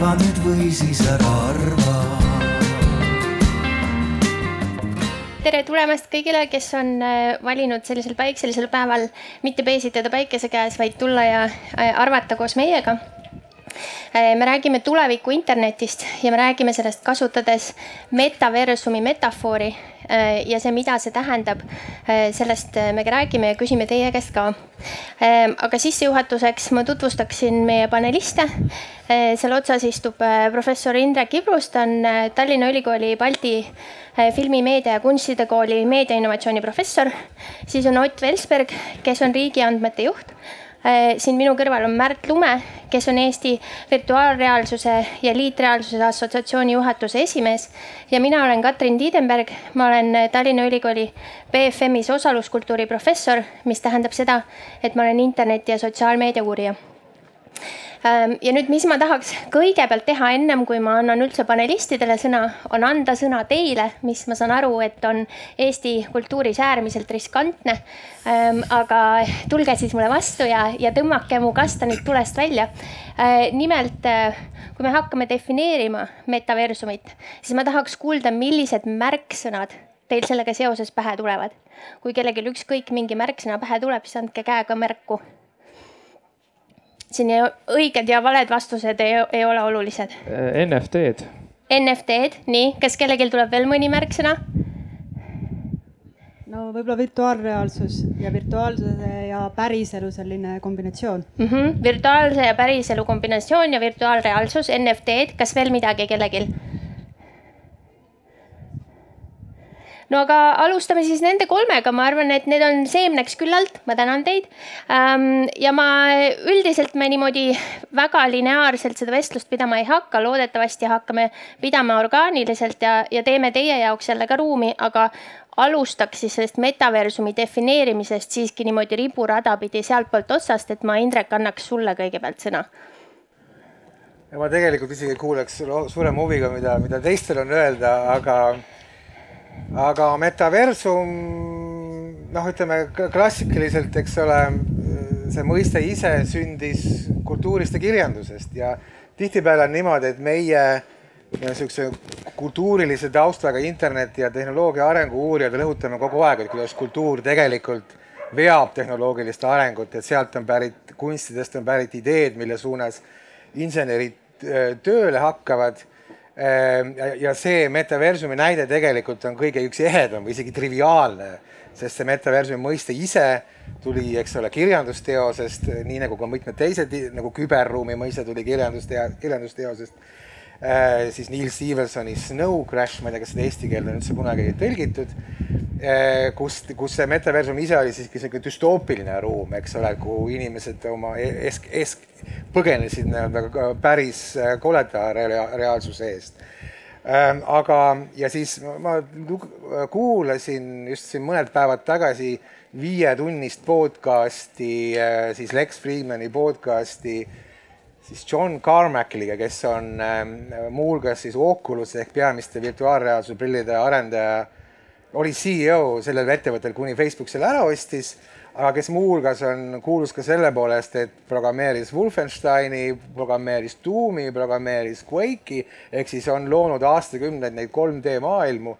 arva nüüd või siis ära arva tere tulemast kõigile, kes on äh, valinud sellisel päikselisel päeval mitte peesitada päikese käes, vaid tulla ja äh, arvata koos meiega. Äh, me räägime tuleviku internetist ja me räägime sellest kasutades metaversumi metafoori ja see, mida see tähendab, sellest me räägime ja küsime teie käest ka. aga sissejuhatuseks ma tutvustaksin meie paneliste. seal otsas istub professor Indrek Ibrus, ta on Tallinna Ülikooli Balti Äh, filmimeedia ja kunstide kooli meediainnovatsiooni professor. siis on Ott Velsberg, kes on riigiandmete juht. Äh, siin minu kõrval on Märt Lume, kes on Eesti Virtuaalreaalsuse ja Liitreaalsuse Assotsiatsiooni juhatuse esimees. Ja mina olen Katrin Tiidenberg, ma olen Tallinna Ülikooli BFM-is osaluskultuuri professor, mis tähendab seda, et ma olen interneti ja sotsiaalmeedia uurija ja nüüd, mis ma tahaks kõigepealt teha, ennem kui ma annan üldse panelistidele sõna, on anda sõna teile, mis ma saan aru, et on Eesti kultuuris äärmiselt riskantne. Ehm, aga tulge siis mulle vastu ja, ja tõmmake mu kastanid tulest välja. Ehm, nimelt, kui me hakkame defineerima metaversumit, siis ma tahaks kuulda, millised märksõnad teil sellega seoses pähe tulevad. kui kellelgi ükskõik mingi märksõna pähe tuleb, siis andke käega märku siin õiged ja valed vastused ei, ei ole olulised. Äh, NFT-d. NFT-d, nii, kas kellelgi tuleb veel mõni märksõna? no võib-olla virtuaalreaalsus ja virtuaalsuse ja päriselu selline kombinatsioon mm. -hmm. virtuaalse ja päriselu kombinatsioon ja virtuaalreaalsus, NFT-d, kas veel midagi kellelgi? No aga alustame siis nende kolmega, ma arvan, et need on seemneks küllalt, ma tänan teid. Ähm, ja ma üldiselt me niimoodi väga lineaarselt seda vestlust pidama ei hakka, loodetavasti hakkame pidama orgaaniliselt ja, ja teeme teie jaoks jälle ka ruumi, aga alustaks siis sellest metaversumi defineerimisest siiski niimoodi riburada pidi sealtpoolt otsast, et ma, Indrek, annaks sulle kõigepealt sõna. Ja ma tegelikult isegi kuuleks suurema huviga, mida, mida teistel on öelda, aga aga metaversum, noh, ütleme klassikaliselt, eks ole, see mõiste ise sündis kultuurist ja kirjandusest ja tihtipeale on niimoodi, et meie niisuguse kultuurilise taustaga interneti ja tehnoloogia arengu uurijad rõhutame kogu aeg, et kuidas kultuur tegelikult veab tehnoloogilist arengut, et sealt on pärit, kunstidest on pärit ideed, mille suunas insenerid tööle hakkavad ja see metaversumi näide tegelikult on kõige üks ehedam või isegi triviaalne, sest see metaversumi mõiste ise tuli, eks ole, kirjandusteosest, nii nagu ka mitmed teised, nagu küberruumi mõiste tuli kirjandustea-, kirjandusteosest. Äh, siis Neil Stevensoni Snow Crash, ma ei tea, kas seda eesti keelde on üldse kunagi tõlgitud kus, kus see metaversum ise oli siiski selline düstoopiline ruum, eks ole, kuhu inimesed oma esk-, esk-, põgenesid nii-öelda päris äh, koleda rea-, reaalsuse eest ähm,. aga, ja siis ma kuulasin just siin mõned päevad tagasi viietunnist podcast'i, äh, siis Lex Friedmani podcast'i siis John Carmackiga, kes on äh, muuhulgas siis Oculus ehk peamiste virtuaalreaalsuse prillide arendaja, oli CEO sellel ettevõttel, kuni Facebook selle ära ostis, aga kes muuhulgas on kuulus ka selle poolest, et programmeeris Wolfensteini, programmeeris Doomi, programmeeris Quake'i ehk siis on loonud aastakümneid neid 3D maailmu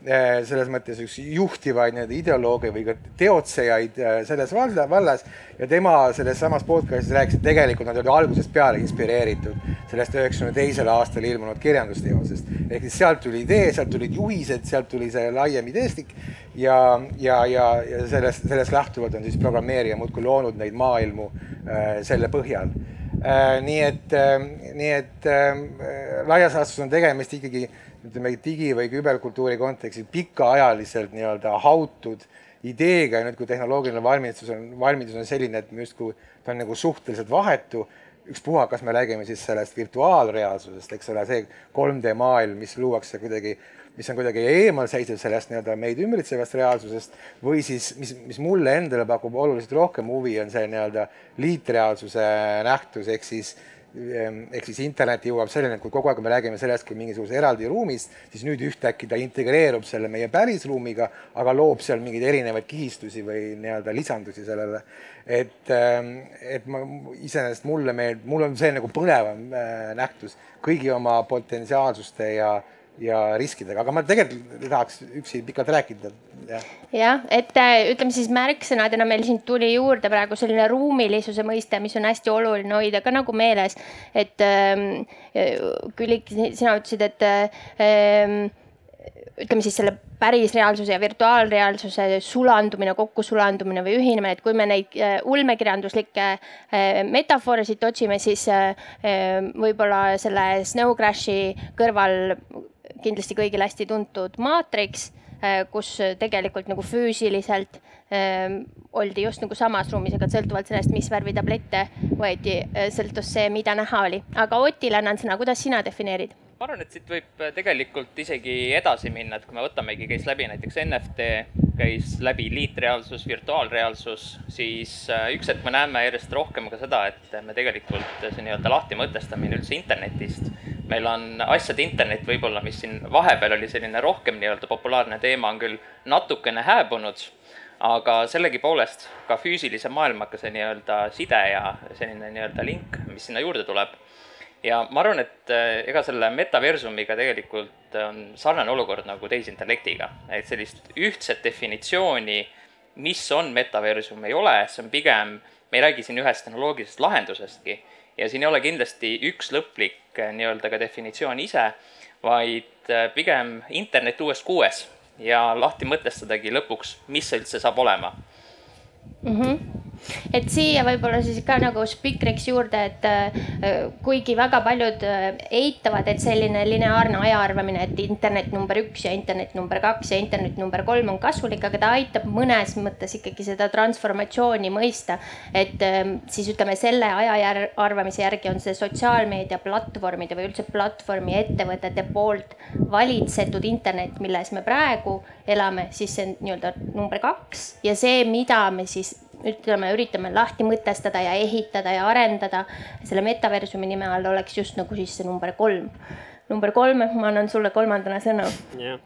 selles mõttes üks juhtivaid nii-öelda ideolooge või ka teotsejaid eh, selles valda, vallas ja tema selles samas podcastis rääkis, et tegelikult nad olid algusest peale inspireeritud sellest üheksakümne teisel aastal ilmunud kirjandusteosest. ehk siis sealt tuli idee, sealt tulid juhised, sealt tuli see laiem ideestik ja, ja, ja, ja sellest, sellest lähtuvalt on siis programmeerija muudkui loonud neid maailmu äh, selle põhjal äh,. nii et äh,, nii et äh, laias laastus on tegemist ikkagi ütleme digi- või küberkultuuri kontekstis pikaajaliselt nii-öelda hautud ideega ja nüüd, kui tehnoloogiline valmidus on, valmidus on selline, et me justkui, ta on nagu suhteliselt vahetu, ükspuha, kas me räägime siis sellest virtuaalreaalsusest, eks ole, see 3D maailm, mis luuakse kuidagi, mis on kuidagi eemalseisev sellest nii-öelda meid ümbritsevast reaalsusest või siis, mis, mis mulle endale pakub oluliselt rohkem huvi, on see nii-öelda liitreaalsuse nähtus, ehk siis ehk siis internet jõuab selleni, et kui kogu aeg me räägime sellest kui mingisuguse eraldi ruumist, siis nüüd ühtäkki ta integreerub selle meie pärisruumiga, aga loob seal mingeid erinevaid kihistusi või nii-öelda lisandusi sellele. et, et ma iseenesest mulle meeldib, mul on see nagu põnevam nähtus kõigi oma potentsiaalsuste ja ja riskidega, aga ma tegelikult ei tahaks üksi pikalt rääkida. jah, jah, et äh, ütleme siis märksõnadena meil siin tuli juurde praegu selline ruumilisuse mõiste, mis on hästi oluline hoida ka nagu meeles, et ähm, Külliki, sina ütlesid, et ähm, ütleme siis selle päris reaalsuse ja virtuaalreaalsuse sulandumine, kokkusulandumine või ühinemine, et kui me neid äh, ulmekirjanduslikke äh, metafoore siit otsime, siis võib-olla selle Snow Crashi kõrval kindlasti kõigile hästi tuntud Matrix, äh, kus tegelikult nagu füüsiliselt ähm, oldi just nagu samas ruumis, aga sõltuvalt sellest, mis värvi tablette võeti, äh, sõltus see, mida näha oli. aga Otile annan sõna, kuidas sina defineerid? ma arvan, et siit võib äh, tegelikult isegi edasi minna, et kui me võtamegi, käis läbi näiteks NFT, käis läbi liitreaalsus, virtuaalreaalsus, siis üks hetk me näeme järjest rohkem ka seda, et me tegelikult see nii-öelda lahti mõtestamine üldse internetist meil on asjade internet võib-olla, mis siin vahepeal oli selline rohkem nii-öelda populaarne teema, on küll natukene hääbunud, aga sellegipoolest ka füüsilise maailmaga see nii-öelda side ja selline nii-öelda link, mis sinna juurde tuleb. ja ma arvan, et eh, ega selle metaversumiga tegelikult on sarnane olukord nagu tehisintellektiga, et sellist ühtset definitsiooni, mis on metaversum, ei ole, see on pigem, me ei räägi siin ühest tehnoloogilisest lahendusestki ja siin ei ole kindlasti üks lõplik eh, nii-öelda ka definitsioon ise, vaid eh, pigem internet uues kuues ja lahti mõtestadagi lõpuks, mis see üldse saab olema mm. -hmm et siia võib-olla siis ka nagu spikriks juurde, et äh, kuigi väga paljud äh, eitavad, et selline lineaarne ajaarvamine, et internet number üks ja internet number kaks ja internet number kolm on kasulik, aga ta aitab mõnes mõttes ikkagi seda transformatsiooni mõista. et ähm, siis ütleme selle aja arvamise järgi on see sotsiaalmeedia platvormide või üldse platvormi ettevõtete poolt valitsetud internet, milles me praegu elame, siis see on nii-öelda number kaks ja see, mida me siis ütleme, üritame lahti mõtestada ja ehitada ja arendada selle metaversumi nime all oleks just nagu siis see number kolm. number kolm, ma annan sulle kolmandana sõna. jah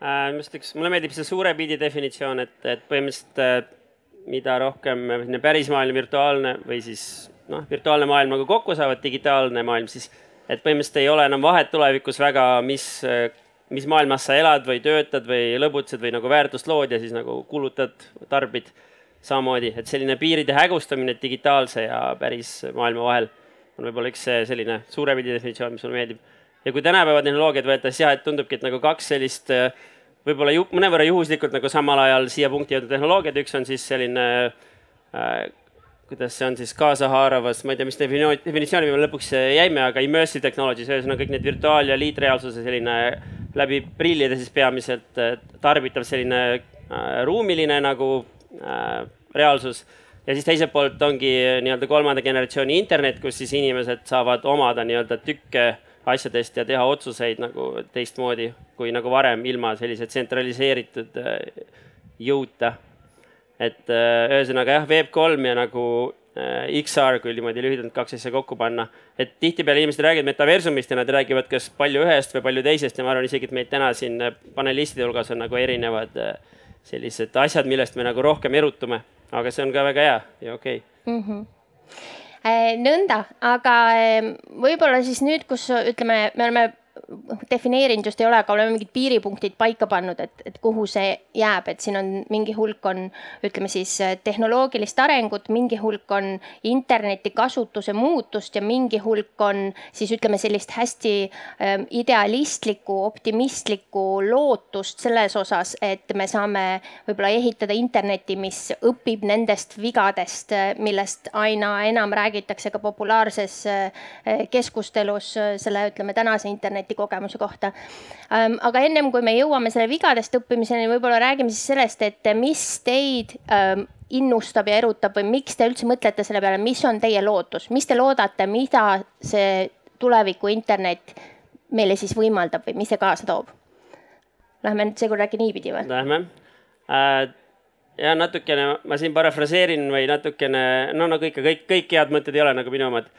äh,, ma just üks, mulle meeldib see suure pildi definitsioon, et, et põhimõtteliselt äh, mida rohkem selline päris maailm, virtuaalne või siis noh, virtuaalne maailm nagu kokku saavad, digitaalne maailm, siis et põhimõtteliselt ei ole enam vahet tulevikus väga, mis äh, mis maailmas sa elad või töötad või lõbutsed või nagu väärtust lood ja siis nagu kulutad, tarbid samamoodi, et selline piiride hägustamine digitaalse ja päris maailma vahel on võib-olla üks selline suure pildi definitsioon, mis mulle meeldib. ja kui tänapäeva tehnoloogiat võtta, siis jah, et tundubki, et nagu kaks sellist võib-olla ju, mõnevõrra juhuslikult nagu samal ajal siia punkti jõudnud tehnoloogiad, üks on siis selline äh, kuidas see on siis kaasahaaravas, ma ei tea, mis definitsiooni me lõpuks jäime, aga immersive technologies, ühesõnaga kõik need virtuaal- ja liitreaalsuse selline läbi prillide siis peamiselt tarbitav selline äh, ruumiline nagu Äh, reaalsus. ja siis teiselt poolt ongi nii-öelda kolmanda generatsiooni internet, kus siis inimesed saavad omada nii-öelda tükke asjadest ja teha otsuseid nagu teistmoodi kui nagu varem, ilma sellise tsentraliseeritud äh, jõuta. et äh, ühesõnaga jah, Web3 ja nagu XR, kui niimoodi lühidalt kaks asja kokku panna. et tihtipeale inimesed räägivad metaversumist ja nad räägivad kas palju ühest või palju teisest ja ma arvan isegi, et meid täna siin panelistide hulgas on nagu erinevad äh, sellised asjad, millest me nagu rohkem erutume, aga see on ka väga hea ja okei okay. mm. -hmm nõnda, aga võib-olla siis nüüd, kus ütleme, me oleme defineerinud just ei ole, aga oleme mingid piiripunktid paika pannud, et, et kuhu see jääb, et siin on mingi hulk on, ütleme siis tehnoloogilist arengut, mingi hulk on interneti kasutuse muutust ja mingi hulk on siis ütleme sellist hästi ähm, idealistlikku, optimistlikku lootust selles osas, et me saame võib-olla ehitada interneti, mis õpib nendest vigadest, millest aina enam räägitakse ka populaarses äh, keskustelus selle, ütleme tänase interneti kogemuse kohta. Aga ennem kui me jõuame selle vigadest õppimiseni, võib-olla räägime siis sellest, et mis teid innustab ja erutab või miks te üldse mõtlete selle peale, mis on teie lootus, mis te loodate, mida see tuleviku internet meile siis võimaldab või mis see kaasa toob? Lähme nüüd seekord äkki niipidi või? Lähme äh,. ja natukene ma siin parafraseerin või natukene, no nagu ikka kõik, kõik head mõtted ei ole nagu minu omad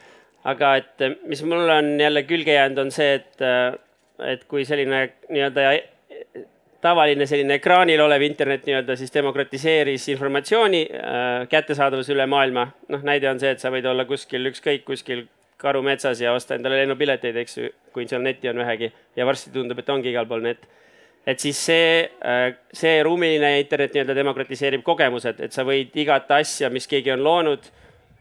aga et mis mulle on jälle külge jäänud, on see, et, et kui selline nii-öelda tavaline selline ekraanil olev internet nii-öelda siis demokratiseeris informatsiooni äh, kättesaadavuse üle maailma. noh, näide on see, et sa võid olla kuskil ükskõik kuskil karumetsas ja osta endale lennupileteid, eks ju, kui seal netti on vähegi ja varsti tundub, et ongi igal pool net. et siis see, äh, see ruumiline internet nii-öelda demokratiseerib kogemused, et sa võid igat asja, mis keegi on loonud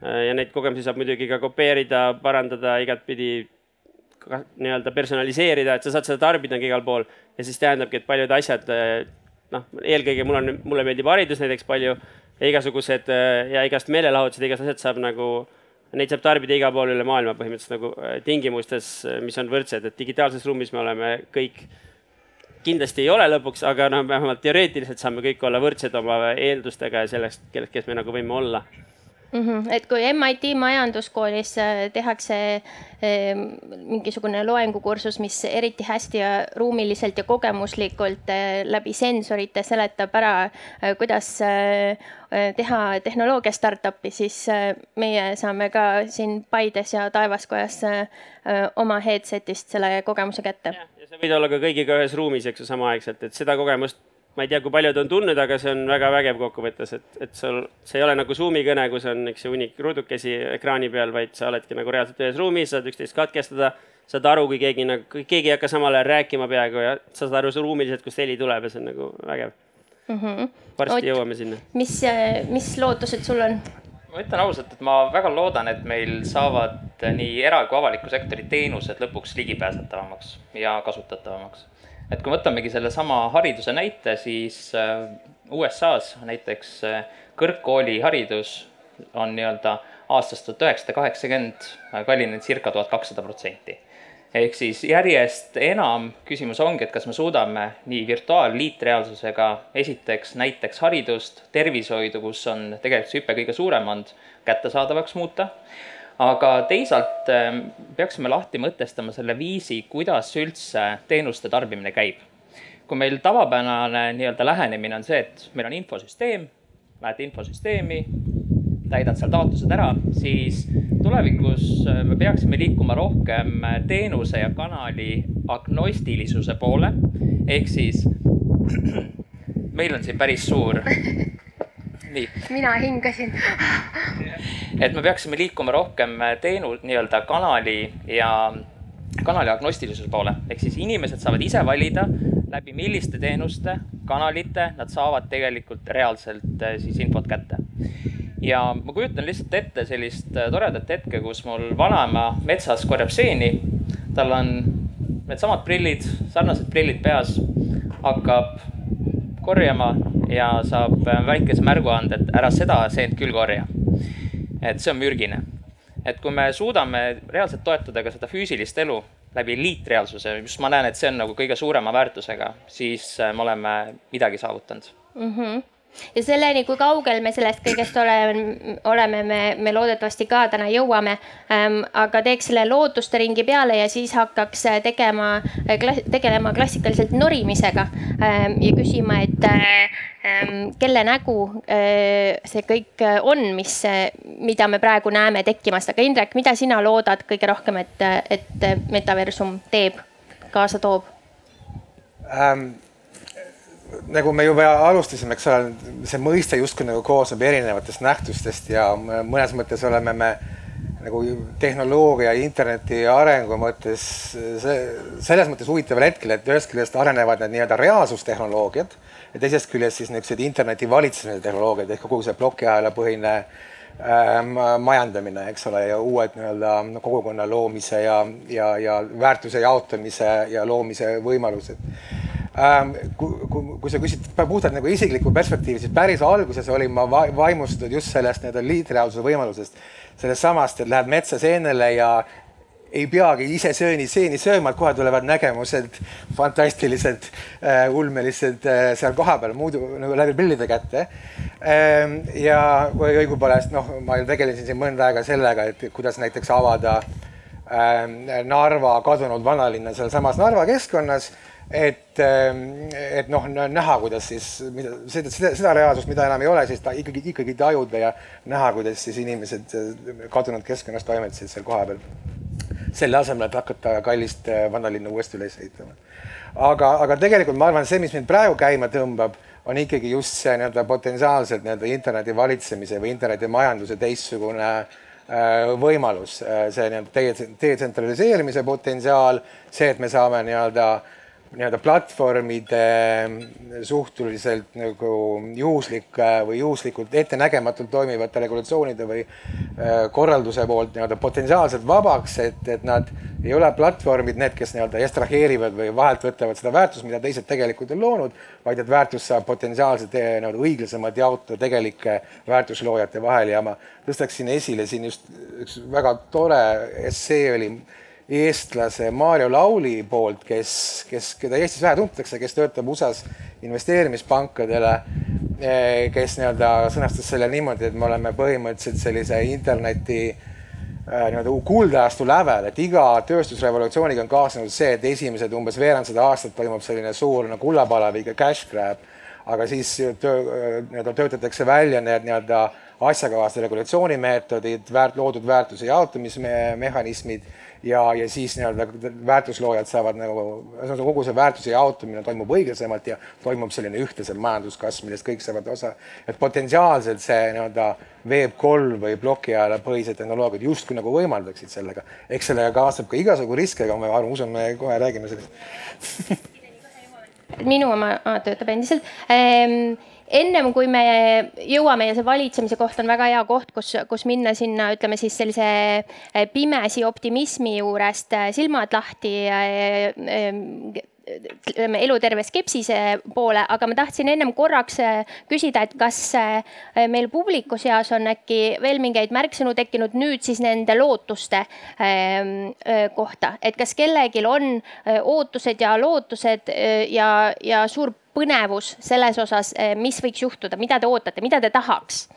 ja neid kogemusi saab muidugi ka kopeerida, parandada igatpidi nii-öelda personaliseerida, et sa saad seda tarbida igal pool. Ja siis tähendabki, et paljud asjad äh, noh, eelkõige mul on, mulle meeldib haridus näiteks palju. Ja igasugused ja igast meelelahutused, igast asjad saab nagu neid saab tarbida igal pool üle maailma põhimõtteliselt nagu äh, tingimustes, äh, mis on võrdsed, et digitaalses ruumis me oleme kõik, kindlasti ei ole lõpuks, aga noh, vähemalt teoreetiliselt saame kõik olla võrdsed oma eeldustega ja sellest, kellest, kes me nagu võime olla mm. -hmm. et kui MIT majanduskoolis äh, tehakse ehm, mingisugune loengukursus, mis eriti hästi ja ruumiliselt ja kogemuslikult äh, läbi sensorite seletab ära, äh, kuidas teha tehnoloogia startup'i, siis meie saame ka siin Paides ja Taevaskojas oma headset'ist selle kogemuse kätte. ja sa võid olla ka kõigiga ühes ruumis, eks ju, samaaegselt, et seda kogemust ma ei tea, kui paljud on tundnud, aga see on väga vägev kokkuvõttes, et, et sul, see ei ole nagu Zoomi kõne, kus on, ju, hunnik ruudukesi ekraani peal, vaid sa oledki nagu reaalselt ühes ruumis, saad üksteist katkestada, saad aru, kui keegi nagu, keegi ei hakka samal ajal rääkima peaaegu ja sa saad aru ruumiliselt, kust heli tuleb ja see on nagu vägev mm. -hmm. varsti Oot, jõuame sinna. mis, mis lootused sul on? ma ütlen ausalt, et ma väga loodan, et meil saavad nii era- kui avaliku sektori teenused lõpuks ligipääsetavamaks ja kasutatavamaks et kui võtamegi sellesama hariduse näite, siis äh, USA-s näiteks äh, kõrgkooliharidus on nii-öelda aastast tuhat üheksasada kaheksakümmend äh, kallinenud circa tuhat kakssada protsenti. ehk siis järjest enam küsimus ongi, et kas me suudame nii virtuaal-, liitreaalsusega esiteks näiteks haridust, tervishoidu, kus on tegelikult see hüpe kõige suurem olnud, kättesaadavaks muuta aga teisalt ähm, peaksime lahti mõtestama selle viisi, kuidas üldse teenuste tarbimine käib. kui meil tavapärane nii-öelda lähenemine on see, et meil on infosüsteem, lähed infosüsteemi, täidad seal taotlused ära, siis tulevikus äh, me peaksime liikuma rohkem teenuse ja kanali agnostilisuse poole. ehk siis meil on siin päris suur nii. mina hingasin. et me peaksime liikuma rohkem teenu-, nii-öelda kanali ja kanali agnostilisuse poole, ehk siis inimesed saavad ise valida, läbi milliste teenuste, kanalite nad saavad tegelikult reaalselt eh, siis infot kätte. ja ma kujutan lihtsalt ette sellist eh, toredat hetke, kus mul vanaema metsas korjab seeni, tal on needsamad prillid, sarnased prillid peas, hakkab korjama ja saab väikese märguande, et ära seda seent küll korja. Et see on mürgine. et kui me suudame reaalselt toetada ka seda füüsilist elu läbi liitreaalsuse, just ma näen, et see on nagu kõige suurema väärtusega, siis me oleme midagi saavutanud mm. -hmm ja selleni, kui kaugel me sellest kõigest oleme, oleme, me, me loodetavasti ka täna jõuame ähm,. aga teeks selle lootuste ringi peale ja siis hakkaks tegema, tegelema klassikaliselt norimisega ähm, ja küsima, et ähm, kelle nägu äh, see kõik on, mis, mida me praegu näeme tekkimas, aga Indrek, mida sina loodad kõige rohkem, et, et metaversum teeb, kaasa toob ähm,? nagu me juba alustasime, eks ole, see mõiste justkui nagu koosneb erinevatest nähtustest ja mõnes mõttes oleme me nagu tehnoloogia interneti arengu mõttes see, selles mõttes huvitaval hetkel, et ühest küljest arenevad need nii-öelda reaalsustehnoloogiad ja teisest küljest siis niisugused interneti valitsemise tehnoloogiad ehk kogu see plokiajalapõhine ähm, majandamine, eks ole, ja uued nii-öelda kogukonna loomise ja, ja, ja väärtuse jaotamise ja loomise võimalused. Ähm, kui, kui, kui sa küsid puhtalt nagu isiklikku perspektiivi, siis päris alguses olin ma vaimustatud just sellest nii-öelda liitreaalsuse võimalusest, sellest samast, et lähed metsa seenele ja ei peagi ise sööni seeni sööma, et kohe tulevad nägemused fantastilised äh,, ulmelised äh, seal kohapeal muidu nagu läbi prillide kätte ähm,. ja, või õigupoolest noh, ma tegelesin siin mõnda aega sellega, et kuidas näiteks avada äh, Narva kadunud vanalinna sealsamas Narva keskkonnas et, et noh, näha, kuidas siis, mida, seda, seda, seda reaalsust, mida enam ei ole, siis ta ikkagi, ikkagi tajuda ja näha, kuidas siis inimesed kadunud keskkonnas toimetasid seal kohapeal. Selle asemel, et hakata kallist vanalinna uuesti üles ehitama. aga, aga tegelikult ma arvan, see, mis mind praegu käima tõmbab, on ikkagi just see nii-öelda potentsiaalselt nii-öelda interneti valitsemise või internetimajanduse teistsugune võimalus, see nii-öelda detsentraliseerimise potentsiaal, see, et me saame nii-öelda äh, nii-öelda platvormide suhteliselt nagu juhuslike või juhuslikult ettenägematult toimivate regulatsioonide või äh, korralduse poolt nii-öelda potentsiaalselt vabaks, et, et nad ei ole platvormid need, kes nii-öelda estraheerivad või vahelt võtavad seda väärtust, mida teised tegelikult on loonud, vaid et väärtust saab potentsiaalselt eh, nii-öelda õiglasemalt jaotada tegelike väärtusloojate vahel. Ja ma tõstaksin esile siin just üks väga tore essee oli eestlase Maarjo Lauli poolt, kes, kes, keda Eestis vähe tuntakse, kes töötab USA-s investeerimispankadele, eh, kes nii-öelda sõnastas selle niimoodi, et me oleme põhimõtteliselt sellise interneti eh, nii-öelda kuldajastu lävel, et iga tööstusrevolutsiooniga on kaasnenud see, et esimesed umbes veerandsada aastat toimub selline suur nagu kullapalaviga cash grab, aga siis töö, nii-öelda töötatakse välja need nii-öelda asjakohased regulatsioonimeetodid, väärt, loodud väärtuse jaotamismehhanismid ja, ja siis nii-öelda väärtusloojad saavad nagu, kogu see väärtuse jaotumine toimub õiglasemalt ja toimub selline ühtlasem majanduskasv, millest kõik saavad osa. et potentsiaalselt see nii-öelda Web3 või plokiajale põhised tehnoloogiad justkui nagu võimaldaksid sellega. eks sellega kaasneb ka igasugu riske, aga ma arvan, usun, me kohe räägime sellest minu oma töötab endiselt ehm, ennem kui me jõuame ja see valitsemise koht on väga hea koht, kus, kus minna sinna, ütleme siis sellise eh, pimesi optimismi juurest eh, silmad lahti eh, ütleme eluterve skepsise poole, aga ma tahtsin ennem korraks küsida, et kas meil publiku seas on äkki veel mingeid märksõnu tekkinud nüüd siis nende lootuste kohta, et kas kellelgi on ootused ja lootused ja, ja suur põnevus selles osas, eh, mis võiks juhtuda, mida te ootate, mida te tahaks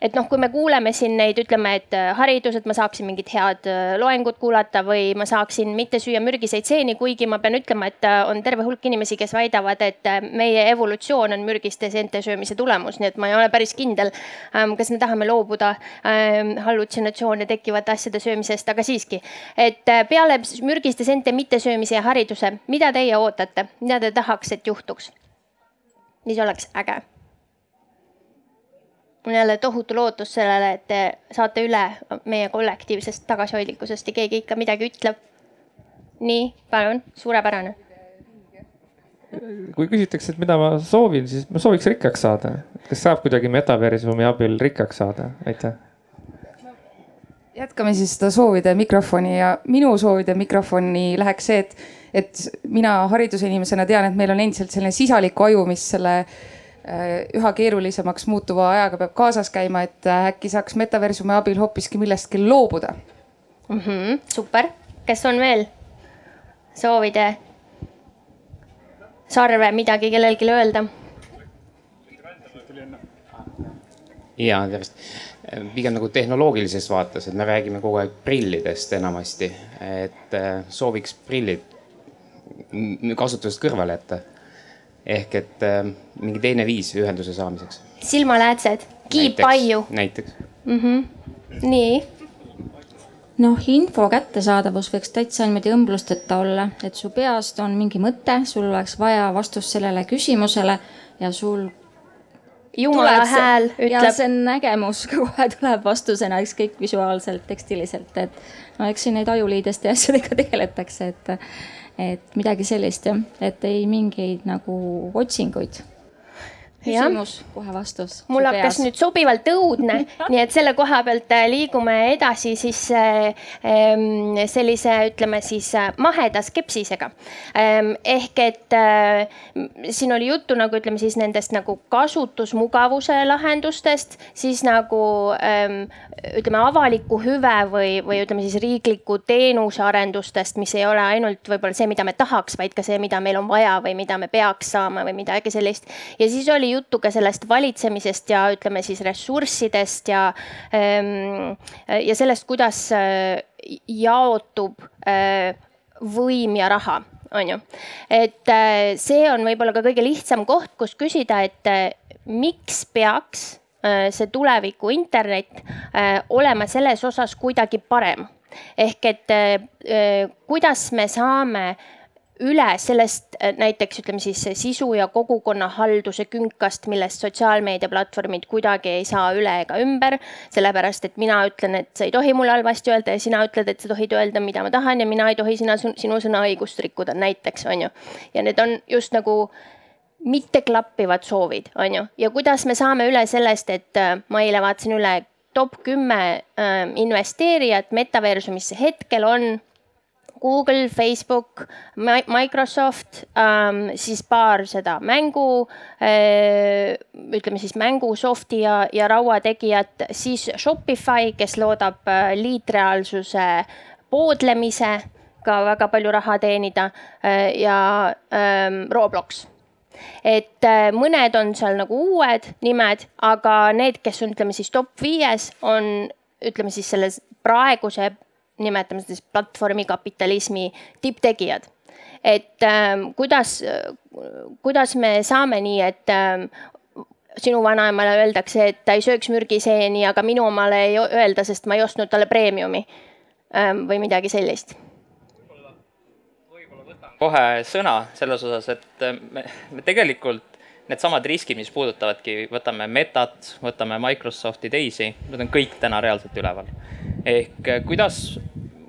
et noh, kui me kuuleme siin neid, ütleme, et äh, haridus, et ma saaksin mingit head äh, loengut kuulata või ma saaksin mitte süüa mürgiseid seeni, kuigi ma pean ütlema, et äh, on terve hulk inimesi, kes väidavad, et meie evolutsioon on mürgiste seente söömise tulemus, nii et ma ei ole päris kindel, ähm, kas me tahame loobuda ähm, hallutsinatsioone tekkivate asjade söömisest, aga siiski, et peale mürgiste seente mittesöömise ja hariduse, mida teie ootate, mida te tahaks, et juhtuks? mis oleks äge mul jälle tohutu lootus sellele, et te saate üle meie kollektiivsest tagasihoidlikkusest ja keegi ikka midagi ütleb. nii, palun, suurepärane. kui küsitakse, et mida ma soovin, siis ma sooviks rikkaks saada. kas saab kuidagi metaversumi abil rikkaks saada? aitäh. jätkame siis seda soovide mikrofoni ja minu soovide mikrofoni läheks see, et, et mina hariduse inimesena tean, et meil on endiselt selline sisalik aju, mis selle Äh, üha keerulisemaks muutuva ajaga peab kaasas käima, et äh, äkki saaks metaversumi abil hoopiski millestki loobuda mm. -hmm, super, kes on veel soovide sarve midagi kellelgi öelda? ja tervist, pigem nagu tehnoloogilises vaates, et me räägime kogu aeg prillidest enamasti, et äh, sooviks prillid kasutusest kõrvale jätta ehk et äh, mingi teine viis ühenduse saamiseks. silmaläätsed, kiipaiu. näiteks mm. -hmm. nii. noh, info kättesaadavus võiks täitsa niimoodi õmblusteta olla, et su peast on mingi mõte, sul oleks vaja vastust sellele küsimusele ja sul jumala hääl ütleb. ja see nägemus kohe tuleb vastusena, ükskõik visuaalselt, tekstiliselt, et no eks siin neid ajuliideste ja asjadega tegeletakse, et et midagi sellist jah, et ei mingeid nagu otsinguid küsimus, kohe vastus. mul hakkas nüüd sobivalt õudne nii et selle koha pealt äh, liigume edasi siis äh, sellise, ütleme siis äh, maheda skepsisega. Ehk et siin oli juttu nagu ütleme siis nendest nagu kasutusmugavuse lahendustest, siis nagu ütleme avaliku hüve või, või ütleme siis riikliku teenuse arendustest, mis ei ole ainult võib-olla see, mida me tahaks, vaid ka see, mida meil on vaja või mida me peaks saama või midagi sellist. ja siis oli oli juttu ka sellest valitsemisest ja ütleme siis ressurssidest ja, ehm, ja sellest, kuidas äh, jaotub äh, võim ja raha on ju. et äh, see on võib-olla ka kõige lihtsam koht, kus küsida, et miks peaks see tuleviku internet olema selles osas kuidagi parem ehk et kuidas me saame üle sellest äh, näiteks ütleme siis sisu ja kogukonnahalduse künkast, millest sotsiaalmeediaplatvormid kuidagi ei saa üle ega ümber. sellepärast, et mina ütlen, et sa ei tohi mulle halvasti öelda ja sina ütled, et sa tohid öelda, mida ma tahan ja mina ei tohi sina, sinu sõnaõigust rikkuda, näiteks on ju. ja need on just nagu mitteklappivad soovid, on ju, ja kuidas me saame üle sellest, et äh, ma eile vaatasin üle top kümme äh, investeerijat metaversumisse hetkel on Google, Facebook, Microsoft ähm,, siis paar seda mängu äh,, ütleme siis mängusofti ja, ja rauategijat, siis Shopify, kes loodab äh, liitreaalsuse poodlemisega väga palju raha teenida äh, ja äh, Roblox. Et äh, mõned on seal nagu uued nimed, aga need, kes on, ütleme siis top viies, on ütleme siis selles praeguse nimetame seda siis platvormikapitalismi tipptegijad. et äh, kuidas, kuidas me saame nii, et äh, sinu vanaemale öeldakse, et ta ei sööks mürgiseeni, aga minu omale ei öelda, sest ma ei ostnud talle preemiumi äh, või midagi sellist kohe sõna selles osas, et me, me tegelikult needsamad riskid, mis puudutavadki, võtame Metat, võtame Microsofti teisi, need on kõik täna reaalselt üleval. ehk kuidas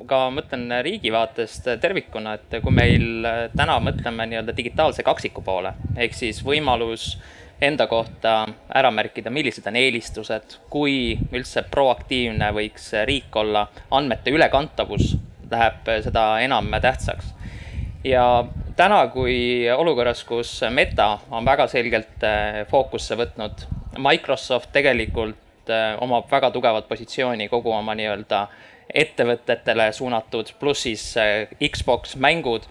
ka mõtlen riigi vaatest tervikuna, et kui meil täna mõtleme nii-öelda digitaalse kaksiku poole, ehk siis võimalus enda kohta ära märkida, millised on eelistused, kui üldse proaktiivne võiks riik olla, andmete ülekantavus läheb seda enam tähtsaks. ja täna, kui olukorras, kus Meta on väga selgelt fookusse võtnud, Microsoft tegelikult omab väga tugevat positsiooni kogu oma nii-öelda ettevõtetele suunatud, pluss siis äh, Xbox mängud.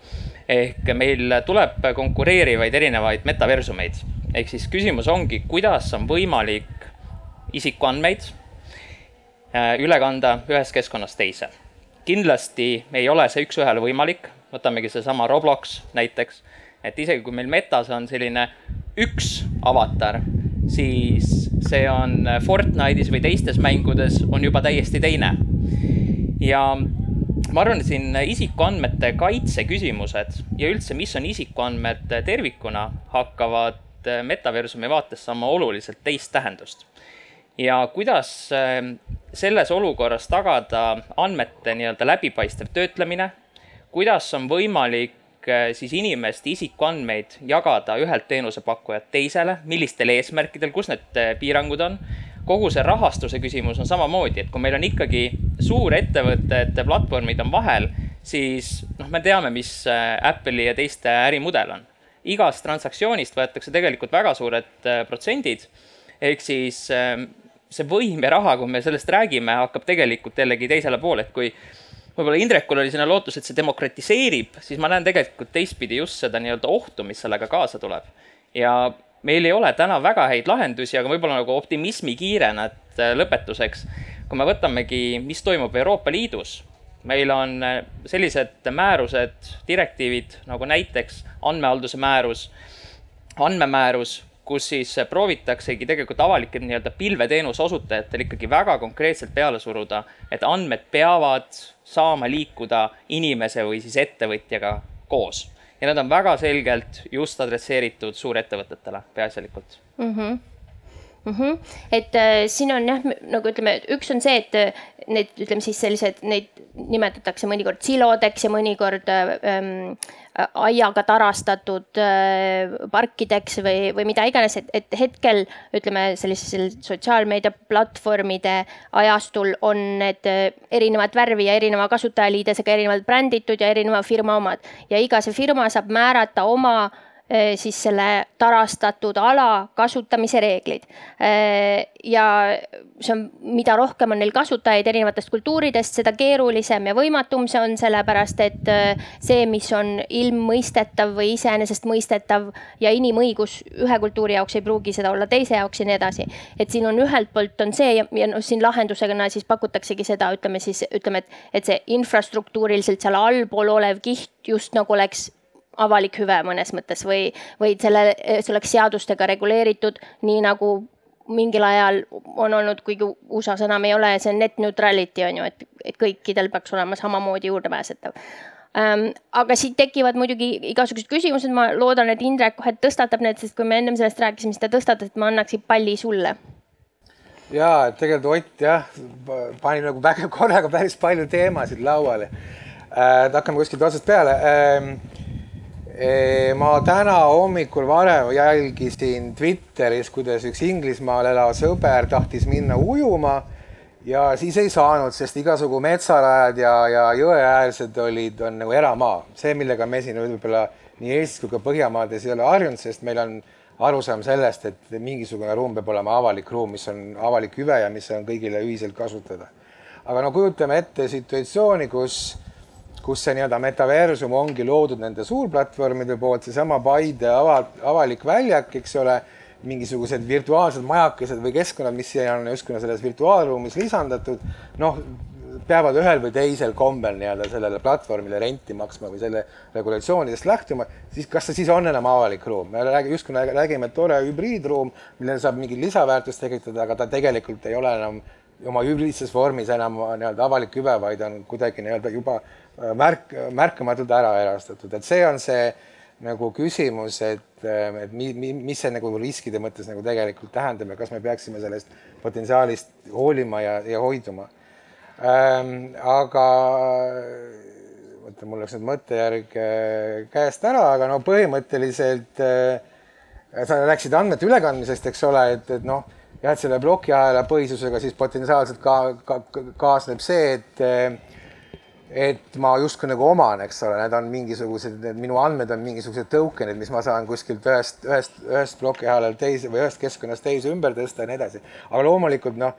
ehk meil tuleb konkureerivaid erinevaid metaversumeid. ehk siis küsimus ongi, kuidas on võimalik isikuandmeid äh, üle kanda ühest keskkonnast teise. kindlasti ei ole see üks-ühele võimalik, võtamegi seesama Roblox näiteks, et isegi kui meil metas on selline üks avatar, siis see on Fortnite'is või teistes mängudes on juba täiesti teine ja ma arvan, et siin isikuandmete kaitse küsimused ja üldse, mis on isikuandmed tervikuna, hakkavad metaversumi vaates saama oluliselt teist tähendust. ja kuidas äh, selles olukorras tagada andmete nii-öelda läbipaistev töötlemine, kuidas on võimalik äh, siis inimeste isikuandmeid jagada ühelt teenusepakkujalt teisele, millistel eesmärkidel, kus need äh, piirangud on kogu see rahastuse küsimus on samamoodi, et kui meil on ikkagi suurettevõtted, platvormid on vahel, siis noh, me teame, mis äh, Apple'i ja teiste ärimudel on. igast transaktsioonist võetakse tegelikult väga suured protsendid. ehk siis ähm, see võim ja raha, kui me sellest räägime, hakkab tegelikult jällegi teisele poole, et kui võib-olla Indrekul oli sinna lootus, et see demokratiseerib, siis ma näen tegelikult teistpidi just seda nii-öelda ohtu, mis sellega kaasa tuleb. ja meil ei ole täna väga häid lahendusi, aga võib-olla nagu optimismikiirena, et äh, lõpetuseks, kui me võtamegi, mis toimub Euroopa Liidus, meil on äh, sellised määrused, direktiivid nagu näiteks andmehalduse määrus, andmemäärus, kus siis proovitaksegi tegelikult avalike nii-öelda pilveteenuse osutajatel ikkagi väga konkreetselt peale suruda, et andmed peavad saama liikuda inimese või siis ettevõtjaga koos ja nad on väga selgelt just adresseeritud suurettevõtetele peaasjalikult mm. -hmm. Mm -hmm. et äh, siin on jah, nagu ütleme, üks on see, et äh, need, ütleme siis sellised, neid nimetatakse mõnikord silodeks ja mõnikord ähm, aiaga tarastatud äh, parkideks või, või mida iganes, et, et hetkel ütleme sellisel sotsiaalmeedia platvormide ajastul on need äh, erinevat värvi ja erineva kasutajaliidesega erinevalt bränditud ja erineva firma omad. Ja iga see firma saab määrata oma Äh, siis selle tarastatud ala kasutamise reeglid. Äh, ja see on, mida rohkem on neil kasutajaid erinevatest kultuuridest, seda keerulisem ja võimatum see on, sellepärast et äh, see, mis on ilmmõistetav või iseenesestmõistetav ja inimõigus ühe kultuuri jaoks ei pruugi seda olla teise jaoks ja nii edasi. et siin on ühelt poolt on see ja, ja noh, siin lahendusena siis pakutaksegi seda, ütleme siis ütleme, et, et see infrastruktuuriliselt seal allpool olev kiht just nagu oleks avalik hüve mõnes mõttes või, või selle, see oleks seadustega reguleeritud, nii nagu mingil ajal on olnud, kuigi USA-s enam ei ole, see net neutrality on ju, et, et kõikidel peaks olema samamoodi juurdepääsetav ähm,. aga siit tekivad muidugi igasugused küsimused, ma loodan, et Indrek kohe tõstatab need, sest kui me ennem sellest rääkisime, siis ta tõstatas, et ma annaksin palli sulle ja et tegelikult Ott jah, pani nagu väga korraga päris palju teemasid lauale äh,. hakkame kuskilt otsast peale äh,. Ma täna hommikul varem jälgisin Twitteris, kuidas üks Inglismaal elav sõber tahtis minna ujuma ja siis ei saanud, sest igasugu metsarajad ja, ja jõeäärsed olid, on nagu eramaa, see, millega me siin võib-olla nii Eestis kui ka Põhjamaades ei ole harjunud, sest meil on äh, arusaam sellest, et mingisugune ruum peab olema avalik ruum, mis on avalik hüve ja mis on kõigile ühiselt kasutada. aga no kujutame ette situatsiooni, kus, kus see nii-öelda metaversum ongi loodud nende suurplatvormide poolt, seesama Paide ava, avalik väljak, eks ole, mingisugused virtuaalsed majakesed või keskkonnad, mis siia on justkui selles virtuaalruumis lisandatud, noh, peavad ühel või teisel kombel nii-öelda sellele platvormile renti maksma või selle regulatsioonidest lähtuma, siis kas see siis on enam avalik ruum? me räägime, justkui räägime, et tore hübriidruum, millel saab mingit lisaväärtust tekitada, aga ta tegelikult ei ole enam oma hübriidses vormis enam nii-öelda avalik hüve, vaid on kuidagi nii-öelda juba äh, märk, märkamatult ära erastatud, et see on see nagu küsimus, et, äh, et mi, mi, mis see nagu riskide mõttes nagu tegelikult tähendab ja kas me peaksime sellest potentsiaalist hoolima ja, ja hoiduma ähm,. aga oota, mul läks nüüd mõttejärg äh, käest ära, aga no põhimõtteliselt äh, sa rääkisid andmete ülekandmisest, eks ole, et, et noh, jah, et selle plokiahela põhisusega siis potentsiaalselt ka, ka kaasneb see, et äh, et ma justkui nagu oman, eks ole, need on mingisugused, need minu andmed on mingisugused token'id, mis ma saan kuskilt ühest, ühest, ühest plokiahelalt teise või ühest keskkonnast teise ümber tõsta ja nii edasi. aga loomulikult noh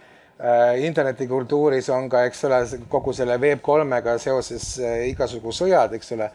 internetikultuuris on ka, eks ole, kogu selle Web3-ga seoses äh, igasugu sõjad, eks ole,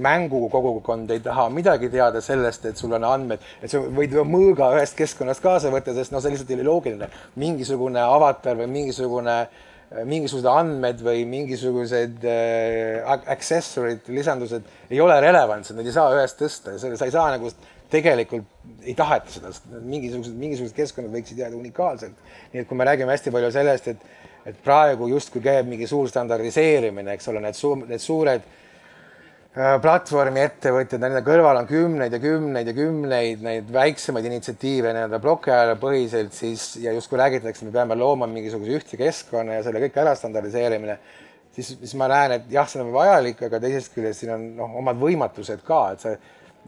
mängukogukond ei taha midagi teada sellest, et sul on andmed, et sa võid mõõga ühest keskkonnast kaasa võtta, sest noh, see lihtsalt ei ole loogiline. mingisugune avatar või mingisugune, äh, mingisugused andmed või mingisugused äh, accessory'd, lisandused ei ole relevantsed, neid ei saa ühest tõsta. Ja sa ei saa nagu tegelikult ei taheta seda, mingisugused, mingisugused keskkonnad võiksid jääda unikaalselt. nii et kui me räägime hästi palju sellest, et, et praegu justkui käib mingi suur standardiseerimine, eks ole, need suur, need suured äh, platvormi ettevõtjad, nende kõrval on kümneid ja kümneid ja kümneid neid väiksemaid initsiatiive nii-öelda plokiajale põhiselt, siis ja justkui räägitakse, me peame looma mingisuguse ühtse keskkonna ja selle kõik ära standardiseerimine, siis, siis ma näen, et jah, see on vajalik, aga teisest küljest siin on noh, omad võimatused ka, et see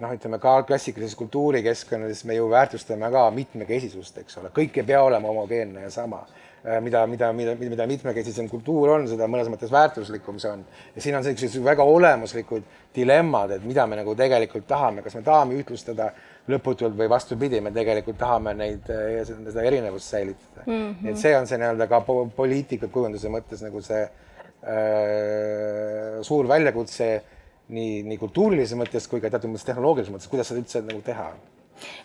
noh, ütleme ka klassikalises kultuurikeskkonnas me ju väärtustame ka mitmekesisust, eks ole, kõik ei pea olema homogeenne ja sama. Äh, mida, mida, mida, mida mitmekesisem kultuur on, seda mõnes mõttes väärtuslikum see on. ja siin on sellised väga olemuslikud dilemmad, et mida me nagu tegelikult tahame, kas me tahame ühtlustada lõputult või vastupidi, me tegelikult tahame neid, äh, seda erinevust säilitada mm. -hmm. et see on see nii-öelda ka poliitika kujunduse mõttes nagu see äh, suur väljakutse nii, nii kultuurilises mõttes kui ka teatud mõttes tehnoloogilises mõttes, kuidas seda üldse nagu teha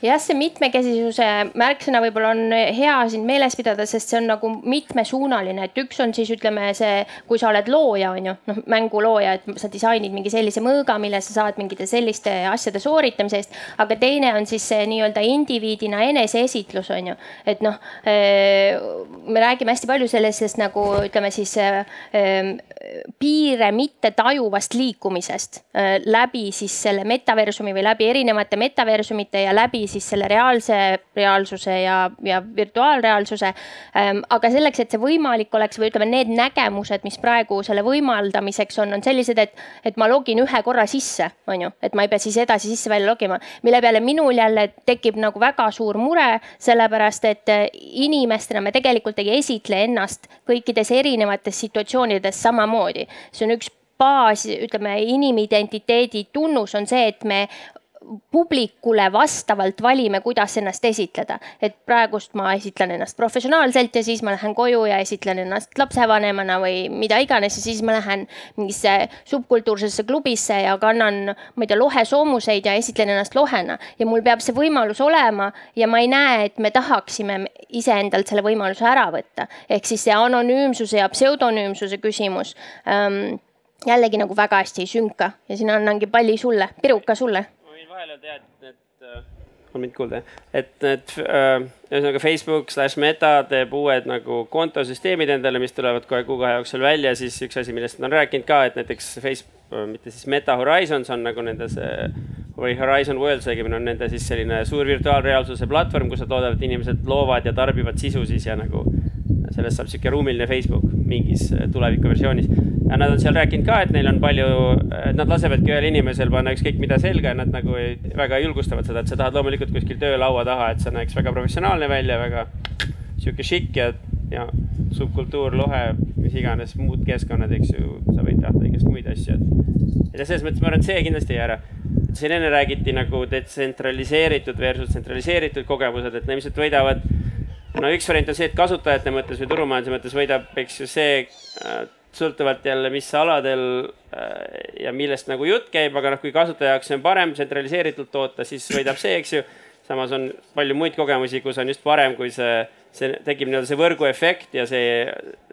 jah, see mitmekesisuse märksõna võib-olla on hea siin meeles pidada, sest see on nagu mitmesuunaline, et üks on siis ütleme see, kui sa oled looja, on ju, noh mängu looja, et sa disainid mingi sellise mõõga, mille sa saad mingite selliste asjade sooritamise eest. aga teine on siis see nii-öelda indiviidina eneseesitlus on ju, et noh, eh, me räägime hästi palju sellisest nagu ütleme siis eh, piire mitte tajuvast liikumisest eh, läbi siis selle metaversumi või läbi erinevate metaversumite ja läbi siis selle reaalse reaalsuse ja, ja virtuaalreaalsuse. Ähm, aga selleks, et see võimalik oleks või ütleme, need nägemused, mis praegu selle võimaldamiseks on, on sellised, et, et ma login ühe korra sisse, on ju, et ma ei pea siis edasi sisse-välja logima, mille peale minul jälle tekib nagu väga suur mure, sellepärast et äh, inimestena me tegelikult ei esitle ennast kõikides erinevates situatsioonides samamoodi. see on üks baas, ütleme inimidentiteedi tunnus on see, et me publikule vastavalt valime, kuidas ennast esitleda. et praegust ma esitlen ennast professionaalselt ja siis ma lähen koju ja esitlen ennast lapsevanemana või mida iganes ja siis ma lähen mingisse subkultuursesse klubisse ja kannan, ma ei tea, lohesoomuseid ja esitlen ennast lohena. ja mul peab see võimalus olema ja ma ei näe, et me tahaksime iseendalt selle võimaluse ära võtta. ehk siis see anonüümsuse ja pseudonüümsuse küsimus ähm, jällegi nagu väga hästi ei sünka ja siin annangi palli sulle, piruka sulle. Vahele öelda, et äh, on mind kuulda, et need äh, ühesõnaga Facebook slaš Meta teeb uued nagu kontosüsteemid endale, mis tulevad kohe kuu-kahe jooksul välja, siis üks asi, millest nad on rääkinud ka, et näiteks Facebook, mitte siis Meta Horizons on nagu nende see või Horizon Worlds õigemini on nende siis selline suur virtuaalreaalsuse platvorm, kus nad loodavad, et inimesed loovad ja tarbivad sisu siis ja nagu sellest saab sihuke ruumiline Facebook mingis äh, tulevikuversioonis. ja nad on seal rääkinud ka, et neil on palju, et nad lasevadki ühel inimesel panna ükskõik mida selga ja nad nagu ei, väga julgustavad seda, et sa tahad loomulikult kuskil töölaua taha, et see näeks väga professionaalne välja, väga sihuke šikk ja, ja subkultuur, lohe, mis iganes muud keskkonnad, eks ju, sa võid tahta igast muid asju, et. ja selles mõttes ma arvan, et see kindlasti ei jäära. siin enne räägiti nagu detsentraliseeritud versus tsentraliseeritud kogemused, et need ilmselt võidavad no üks variant on see, et kasutajate mõttes või turumajanduse mõttes võidab, eks ju see äh, sõltuvalt jälle, mis aladel äh, ja millest nagu jutt käib, aga noh, kui kasutaja jaoks on parem tsentraliseeritult toota, siis võidab see, eks ju. samas on palju muid kogemusi, kus on just parem, kui see, see tekib nii-öelda see võrguefekt ja see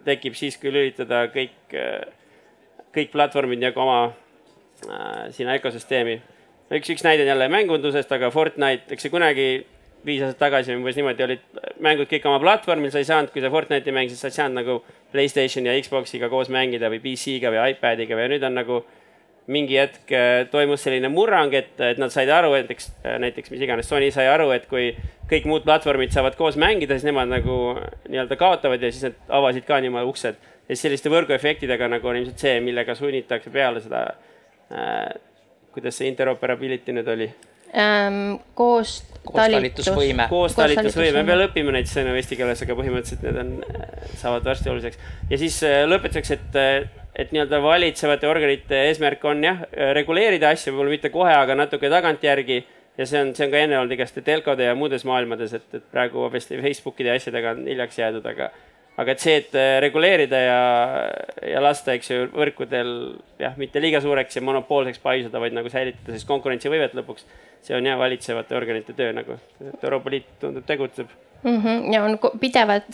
tekib siis, kui lülitada kõik, äh, kõik platvormid nagu oma äh, sinna ökosüsteemi. üks, üks näide on jälle mängundusest, aga Fortnite, eks see kunagi viis aastat tagasi umbes niimoodi olid mängud kõik oma platvormil, sa ei saanud, kui sa Fortnite'i mängisid, sa ei saanud nagu Playstation ja Xbox'iga koos mängida või PC-ga või iPad'iga või nüüd on nagu mingi hetk äh, toimus selline murrang, et, et nad said aru, näiteks, äh, näiteks mis iganes Sony sai aru, et kui kõik muud platvormid saavad koos mängida, siis nemad nagu nii-öelda kaotavad ja siis nad avasid ka niimoodi uksed. ja siis selliste võrguefektidega nagu on ilmselt see, millega sunnitakse peale seda äh,, kuidas see interoperability nüüd oli? Koos koostalitusvõime. koostalitusvõime, me veel õpime neid sõnu eesti keeles, aga põhimõtteliselt need on, saavad varsti oluliseks. ja siis äh, lõpetuseks, et, äh, et nii-öelda valitsevate organite eesmärk on jah, reguleerida asju, võib-olla mitte kohe, aga natuke tagantjärgi. ja see on, see on ka enne olnud igaste telkode ja muudes maailmades, et, et praegu obviously Facebookide ja asjadega on hiljaks jäädud, aga aga et see, et äh, reguleerida ja, ja lasta, eks ju, võrkudel jah, mitte liiga suureks ja monopoolseks paisuda, vaid nagu säilitada siis konkurentsivõimet lõpuks see on jah valitsevate organite töö nagu, et Euroopa Liit tundub tegutseb mm. -hmm. ja on pidevad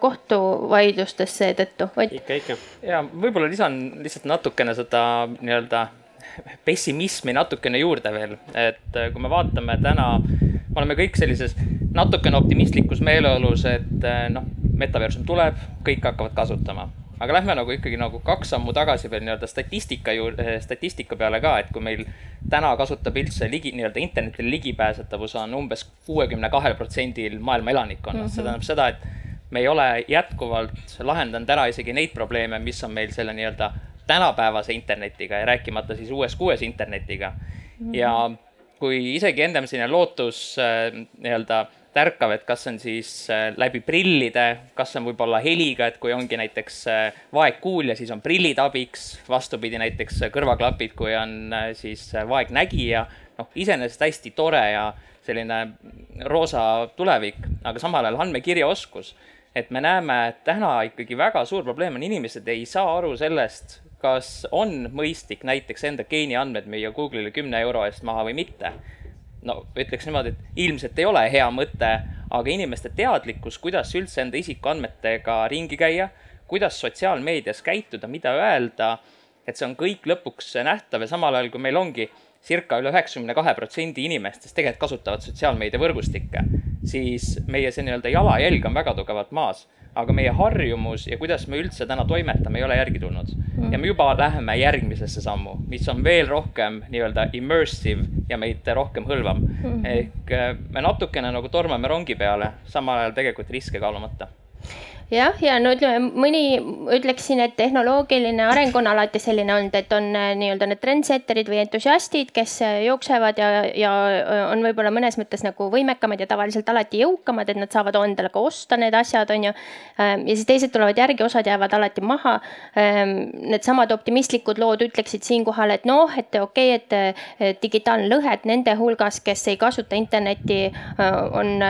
kohtuvaidlustes seetõttu. ikka, ikka. ja võib-olla lisan lihtsalt natukene seda nii-öelda pessimismi natukene juurde veel, et äh, kui me vaatame täna, me oleme kõik sellises natukene optimistlikus meeleolus, et äh, noh, metaversum tuleb, kõik hakkavad kasutama. Aga lähme nagu ikkagi nagu kaks sammu tagasi veel nii-öelda statistika juurde, eh, statistika peale ka, et kui meil täna kasutab üldse ligi, nii-öelda internetile ligipääsetavus on umbes kuuekümne kahel protsendil maailma elanikkonnast. Mm, -hmm. see tähendab seda, et me ei ole jätkuvalt lahendanud ära isegi neid probleeme, mis on meil selle nii-öelda tänapäevase internetiga ja rääkimata siis uues kuues internetiga mm. -hmm. ja kui isegi ennem selline lootus äh, nii-öelda tärkav, et kas on siis äh, läbi prillide, kas on võib-olla heliga, et kui ongi näiteks äh, vaegkuulja, siis on prillid abiks, vastupidi näiteks kõrvaklapid, kui on siis vaegnägija. noh, iseenesest hästi tore ja selline roosa tulevik, aga samal ajal andmekirjaoskus. Et me näeme, et täna ikkagi väga suur probleem on, inimesed ei saa aru sellest, kas on mõistlik näiteks enda geeniandmed müüa Google'ile kümne euro eest maha või mitte. No ütleks niimoodi, et ilmselt ei ole hea mõte, aga inimeste teadlikkus, kuidas üldse enda isikuandmetega ringi käia, kuidas sotsiaalmeedias käituda, mida öelda, et see on kõik lõpuks nähtav ja samal ajal, kui meil ongi circa üle üheksakümne kahe protsendi inimestest tegelikult kasutavad sotsiaalmeediavõrgustikke, siis meie see nii-öelda jalajälg on väga tugevalt maas. aga meie harjumus ja kuidas me üldse täna toimetame, ei ole järgi tulnud. Mm.. ja me juba läheme järgmisesse sammu, mis on veel rohkem nii-öelda immersive ja meid rohkem hõlvam. Mm.. ehk äh, me natukene nagu tormame rongi peale, samal ajal tegelikult riske kaalumata jah, ja no ütleme, mõni ütleksin, et tehnoloogiline areng on alati selline olnud, et on äh, nii-öelda need trendsetterid või entusiastid, kes äh, jooksevad ja, ja äh, on võib-olla mõnes mõttes nagu võimekamad ja tavaliselt alati jõukamad, et nad saavad endale ka osta need asjad, on ju. Ähm, ja siis teised tulevad järgi, osad jäävad alati maha. Ähm, needsamad optimistlikud lood ütleksid siinkohal, et noh, et okei okay,, et digitaalne lõhe, et nende hulgas, kes ei kasuta internetti, on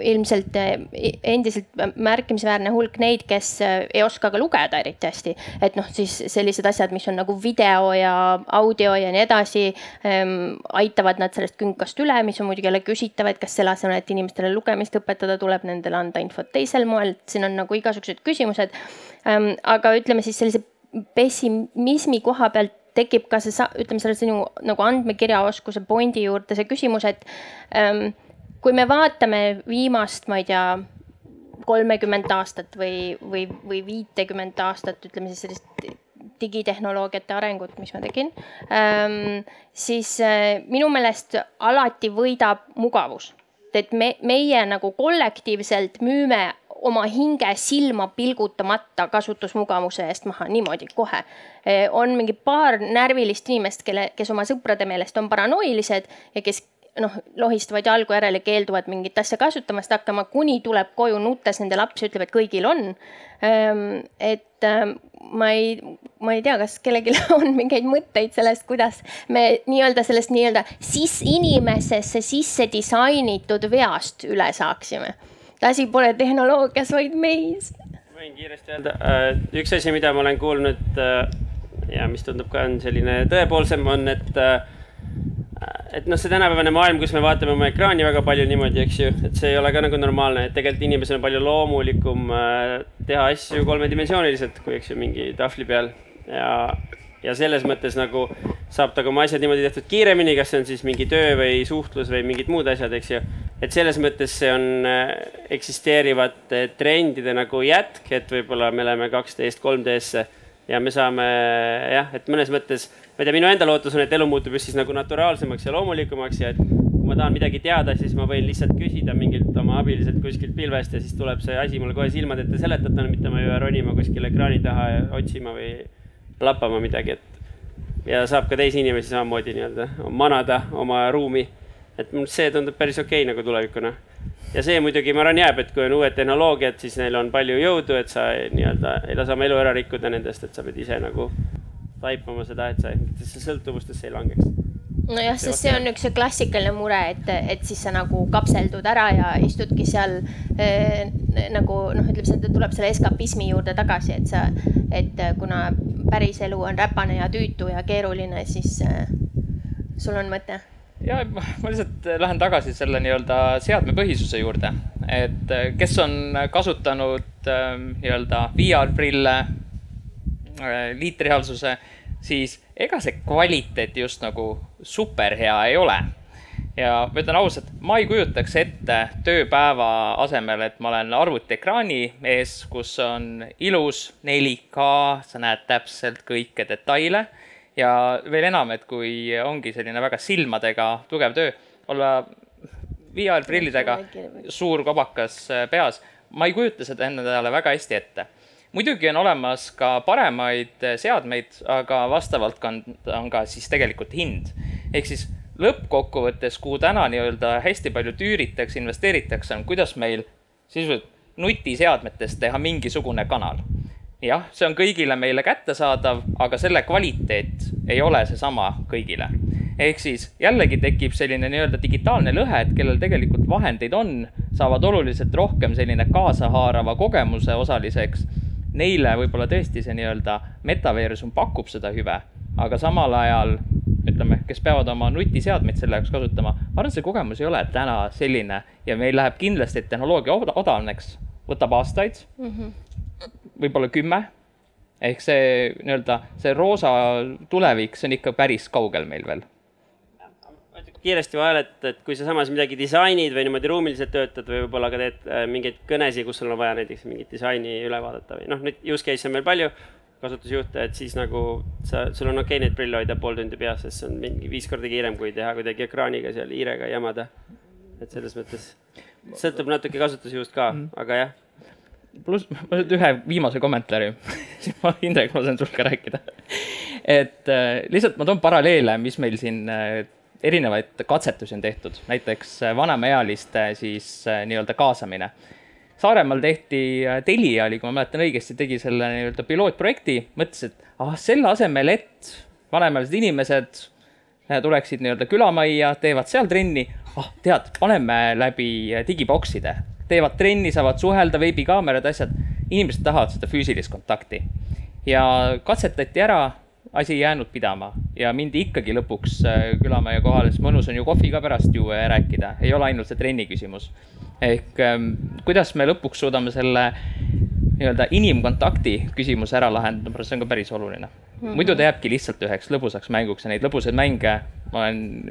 ilmselt endiselt märkimisväärne väikene hulk neid, kes äh, ei oska ka lugeda eriti hästi. et noh, siis sellised asjad, mis on nagu video ja audio ja nii edasi ähm,, aitavad nad sellest künkast üle, mis on muidugi jälle küsitav, et kas selle asemel, et inimestele lugemist õpetada, tuleb nendele anda infot teisel moel, et siin on nagu igasugused küsimused ähm,. aga ütleme siis sellise pessimismi koha pealt tekib ka see, ütleme selle sinu nagu andmekirjaoskuse pointi juurde see küsimus, et ähm, kui me vaatame viimast, ma ei tea, kolmekümmend aastat või, või, või viitekümmet aastat, ütleme siis sellist digitehnoloogiate arengut, mis ma tegin ähm,, siis äh, minu meelest alati võidab mugavus. et me, meie nagu kollektiivselt müüme oma hinge silma pilgutamata kasutusmugavuse eest maha niimoodi kohe. on mingi paar närvilist inimest, kelle, kes oma sõprade meelest on paranoilised ja kes noh, lohistavad jalgu järele, keelduvad mingit asja kasutamast hakkama, kuni tuleb koju nuttes nende laps ja ütleb, et kõigil on. et ma ei, ma ei tea, kas kellelgi on mingeid mõtteid sellest, kuidas me nii-öelda sellest nii-öelda sis inimesesse sisse disainitud veast üle saaksime asi pole tehnoloogias, vaid meis. võin kiiresti öelda, äh, üks asi, mida ma olen kuulnud äh, ja mis tundub ka on selline tõepoolsem, on, et äh, et noh, see tänapäevane maailm, kus me vaatame oma ekraani väga palju niimoodi, eks ju, et see ei ole ka nagu normaalne, et tegelikult inimesel on palju loomulikum teha asju kolmedimensiooniliselt, kui eks ju mingi tahvli peal ja ja selles mõttes nagu saab ta ka oma asjad niimoodi tehtud kiiremini, kas see on siis mingi töö või suhtlus või mingid muud asjad, eks ju. et selles mõttes see on äh, eksisteerivate trendide nagu jätk, et võib-olla me läheme 2D-st 3D-sse ja me saame jah, et mõnes mõttes, ma ei tea, minu enda lootus on, et elu muutub just siis nagu naturaalsemaks ja loomulikumaks ja et kui ma tahan midagi teada, siis ma võin lihtsalt küsida mingilt oma abiliselt kuskilt pilvest ja siis tuleb see asi mulle kohe silmade ette seletada, mitte ma ei pea ronima kuskile ekraani taha ja otsima või lappama midagi, et ja saab ka teisi inimesi samamoodi nii-öelda manada oma ruumi. et see tundub päris okei okay, nagu tulevikuna. ja see muidugi, ma arvan, jääb, et kui on uued tehnoloogiad, siis neil on palju jõudu, et sa nii-öelda ei lase oma elu ära rikkuda nendest, et sa pead ise nagu taipama seda, et sa mingitesse sõltuvustesse ei langeks. Nojah, sest see on üks klassikaline mure, et, et siis sa nagu kapseldud ära ja istudki seal äh, nagu noh, ütleme, see tuleb selle eskapismi juurde tagasi, et sa, et kuna päris elu on räpane ja tüütu ja keeruline, siis äh, sul on mõte? ja ma lihtsalt lähen tagasi selle nii-öelda seadmepõhisuse juurde, et kes on kasutanud äh, nii-öelda VR-prille liitreaalsuse siis ega see kvaliteet just nagu super hea ei ole. ja ma ütlen ausalt, ma ei kujutaks ette tööpäeva asemel, et ma olen arvutiekraani ees, kus on ilus 4K, sa näed täpselt kõiki detaile. Ja veel enam, et kui ongi selline väga silmadega tugev töö, olla VR-prillidega, suur kobakas peas, ma ei kujuta seda endale väga hästi ette muidugi on olemas ka paremaid seadmeid, aga vastavalt on, ka siis tegelikult hind. ehk siis lõppkokkuvõttes, kuhu täna nii-öelda hästi palju tüüritakse, investeeritakse, on kuidas meil sisuliselt nutiseadmetes teha mingisugune kanal. jah, see on kõigile meile kättesaadav, aga selle kvaliteet ei ole seesama kõigile. ehk siis jällegi tekib selline nii-öelda digitaalne lõhe, et kellel tegelikult vahendeid on, saavad oluliselt rohkem selline kaasahaarava kogemuse osaliseks neile võib-olla tõesti see nii-öelda metaversum pakub seda hüve, aga samal ajal ütleme, kes peavad oma nutiseadmeid selle jaoks kasutama, ma arvan, see kogemus ei ole täna selline ja meil läheb kindlasti, tehnoloogia odavneks, võtab aastaid mm, -hmm. võib-olla kümme. ehk see nii-öelda see roosa tulevik, see on ikka päris kaugel meil veel kiiresti vahele, et, et kui sa samas midagi disainid või niimoodi ruumiliselt töötad või võib-olla ka teed äh, mingeid kõnesid, kus sul on vaja näiteks mingit disaini üle vaadata või noh, neid use case'e on meil palju, kasutusjuhte, et siis nagu sa, sul on okei okay neid prille hoida pool tundi peas, sest see on mingi viis korda kiirem, kui teha kuidagi ekraaniga seal hiirega jamada. et selles mõttes sõltub natuke kasutusjuhust ka mm, -hmm. aga jah pluss, ma nüüd ühe viimase kommentaari siis ma, Indrek, ma saan sinuga ka rääkida. et äh, lihtsalt ma toon paralleele, mis meil siin äh, erinevaid katsetusi on tehtud, näiteks äh, vanemaealiste siis äh, nii-öelda kaasamine. Saaremaal tehti, äh, Telia oli, kui ma mäletan õigesti, tegi selle nii-öelda pilootprojekti, mõtles, et ah, selle asemel, et vanemaealised inimesed tuleksid nii-öelda külamajja, teevad seal trenni, ah tead, paneme läbi digibokside, teevad trenni, saavad suhelda, veebikaamerad, asjad. inimesed tahavad seda füüsilist kontakti ja katsetati ära asi ei jäänud pidama ja mindi ikkagi lõpuks äh, külamaja kohale, sest mõnus on ju kohvi ka pärast juua ja rääkida, ei ole ainult see trenni küsimus. ehk ähm, kuidas me lõpuks suudame selle nii-öelda inimkontakti küsimuse ära lahendada, ma arvan, see on ka päris oluline mm. -hmm. muidu ta jääbki lihtsalt üheks lõbusaks mänguks ja neid lõbusaid mänge ma olen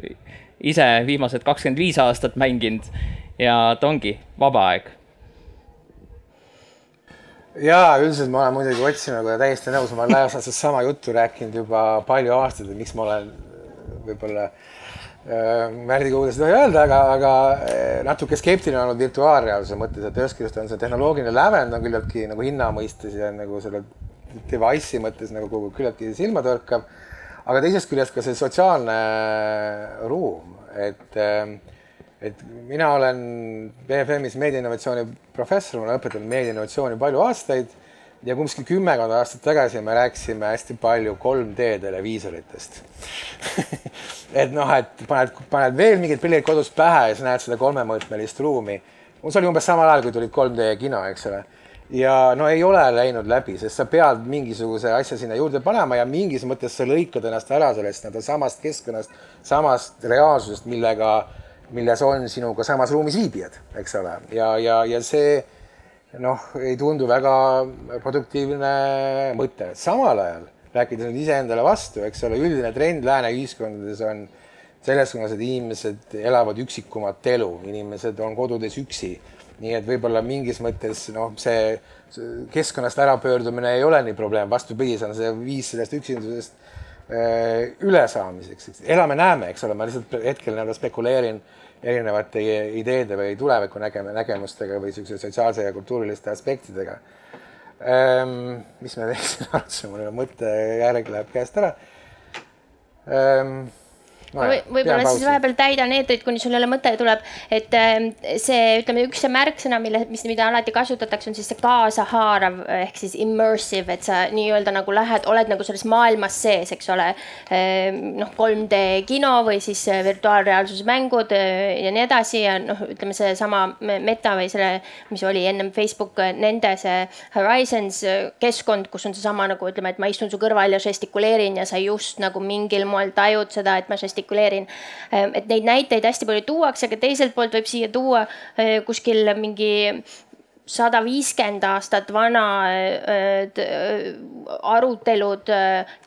ise viimased kakskümmend viis aastat mänginud ja ta ongi vaba aeg. Jaa, üldiselt ma olen muidugi Ott sinuga täiesti nõus, ma olen lausa sama juttu rääkinud juba palju aastaid, et miks ma olen võib-olla äh, Märdi kuuldes ei tohi öelda, aga, aga äh, natuke skeptiline olnud virtuaalreaalsuse mõttes, et ühest küljest on see tehnoloogiline lävend on küllaltki nagu hinna mõistes ja nagu selle device'i mõttes nagu küllaltki silmatorkav. aga teisest küljest ka see sotsiaalne ruum, et, äh, et mina olen BFM-is meediainnovatsiooni professor, ma olen õpetanud meediainnovatsiooni palju aastaid ja kuskil kümmekond aastat tagasi me rääkisime hästi palju 3D televiisoritest et noh, et paned, paned veel mingid prillid kodus pähe ja sa näed seda kolmemõõtmelist ruumi. see oli umbes samal ajal, kui tulid 3D kino, eks ole. ja no ei ole läinud läbi, sest sa pead mingisuguse asja sinna juurde panema ja mingis mõttes sa lõikad ennast ära sellest nii-öelda samast keskkonnast, samast reaalsusest, millega, milles on sinuga samas ruumis viibijad, eks ole, ja, ja, ja see noh, ei tundu väga produktiivne mõte, samal ajal rääkides nüüd iseendale vastu, eks ole, üldine trend lääne ühiskondades on selles suunas, et inimesed elavad üksikumat elu, inimesed on kodudes üksi. nii et võib-olla mingis mõttes noh, see keskkonnast ärapöördumine ei ole nii probleem, vastupidi, see on see viis sellest üksindasusest äh, ülesaamiseks. elame-näeme, eks ole, ma lihtsalt hetkel nii-öelda spekuleerin erinevate ideede või tuleviku nägema, nägemustega või niisuguse sotsiaalse ja kultuuriliste aspektidega ähm,. mis me veel siin arutasime, mul mõttejärg läheb käest ära ähm, no või, võib-olla siis vahepeal täidan eetrit, kuni sul jälle mõte tuleb, et ähm, see, ütleme, üks see märksõna, mille, mis, mida alati kasutatakse, on siis see kaasahaarav ehk siis immersive, et sa nii-öelda nagu lähed, oled nagu selles maailmas sees, eks ole. Ähm, noh, 3D kino või siis äh, virtuaalreaalsuse mängud äh, ja nii edasi ja noh, ütleme seesama meta või selle, mis oli ennem Facebook, äh, nende see Horizons keskkond, kus on seesama nagu ütleme, et ma istun su kõrval ja žestikuleerin ja sa just nagu mingil moel tajud seda, et ma žestikuleerin žestikuleerin. Ehm, et neid näiteid hästi palju tuuakse, aga teiselt poolt võib siia tuua eh, kuskil mingi sada viiskümmend aastat vana eh, eh, arutelud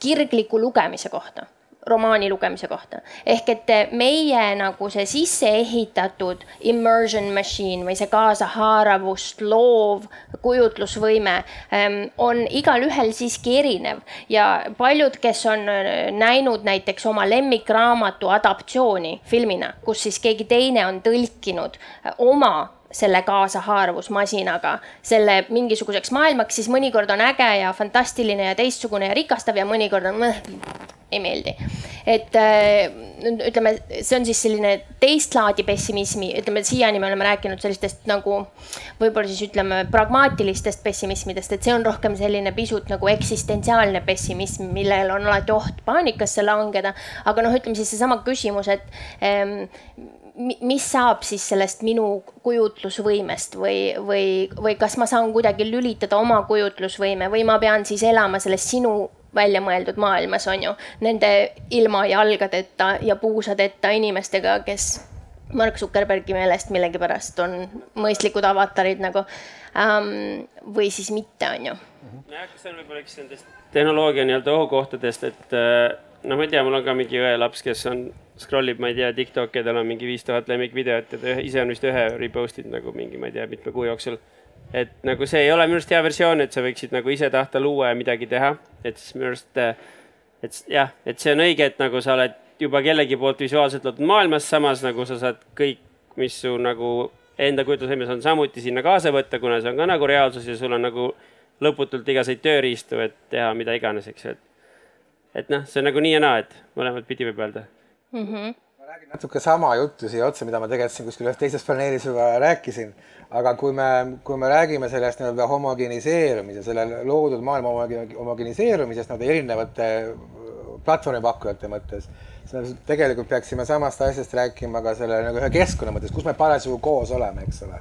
kirgliku lugemise kohta romaani lugemise kohta. ehk et meie nagu see sisse ehitatud immersion machine või see kaasahaaravust loov kujutlusvõime ähm, on igalühel siiski erinev ja paljud, kes on äh, näinud näiteks oma lemmikraamatu adaptatsiooni filmina, kus siis keegi teine on tõlkinud äh, oma selle kaasahaaravusmasinaga selle mingisuguseks maailmaks, siis mõnikord on äge ja fantastiline ja teistsugune ja rikastav ja mõnikord on mõh, ei meeldi. et äh, ütleme, see on siis selline teist laadi pessimismi, ütleme siiani me oleme rääkinud sellistest nagu võib-olla siis ütleme pragmaatilistest pessimismidest, et see on rohkem selline pisut nagu eksistentsiaalne pessimism, millel on alati oht paanikasse langeda. aga noh, ütleme siis seesama küsimus, et ähm, mis saab siis sellest minu kujutlusvõimest või, või, või kas ma saan kuidagi lülitada oma kujutlusvõime või ma pean siis elama selles sinu välja mõeldud maailmas, on ju, nende ilma jalgadeta ja puusadeta inimestega, kes Mark Zuckerbergi meelest millegipärast on mõistlikud avatarid nagu ähm, või siis mitte, on ju. nojah, see on võib-olla üks nendest tehnoloogia nii-öelda ohukohtadest, et äh, noh, ma ei tea, mul on ka mingi õelaps, kes on, scroll ib, ma ei tea, Tiktoki ja tal on mingi viis tuhat lemmikvideot ja ta ise on vist ühe repost inud nagu mingi, ma ei tea, mitme kuu jooksul et nagu see ei ole minu arust hea versioon, et sa võiksid nagu ise tahta luua ja midagi teha, et siis minu arust, et jah, et see on õige, et nagu sa oled juba kellegi poolt visuaalselt loodud maailmas, samas nagu sa saad kõik, mis su nagu enda kujutlusvõimes on samuti sinna kaasa võtta, kuna see on ka nagu reaalsus ja sul on nagu lõputult igasuguseid tööriistu, et teha mida iganes, eks ju, et. Et noh, see on nagu nii ja naa, et mõlemat pidi võib öelda mm. -hmm räägin natuke sama juttu siia otsa, mida ma tegelikult siin kuskil ühes teises paneelis juba rääkisin. aga kui me, kui me räägime sellest nii-öelda homogeniseerumise, selle loodud maailma homogeniseerumisest nii-öelda erinevate platvormipakkujate mõttes, siis tegelikult peaksime samast asjast rääkima ka selle nagu ühe keskkonna mõttes, kus me parasjagu koos oleme, eks ole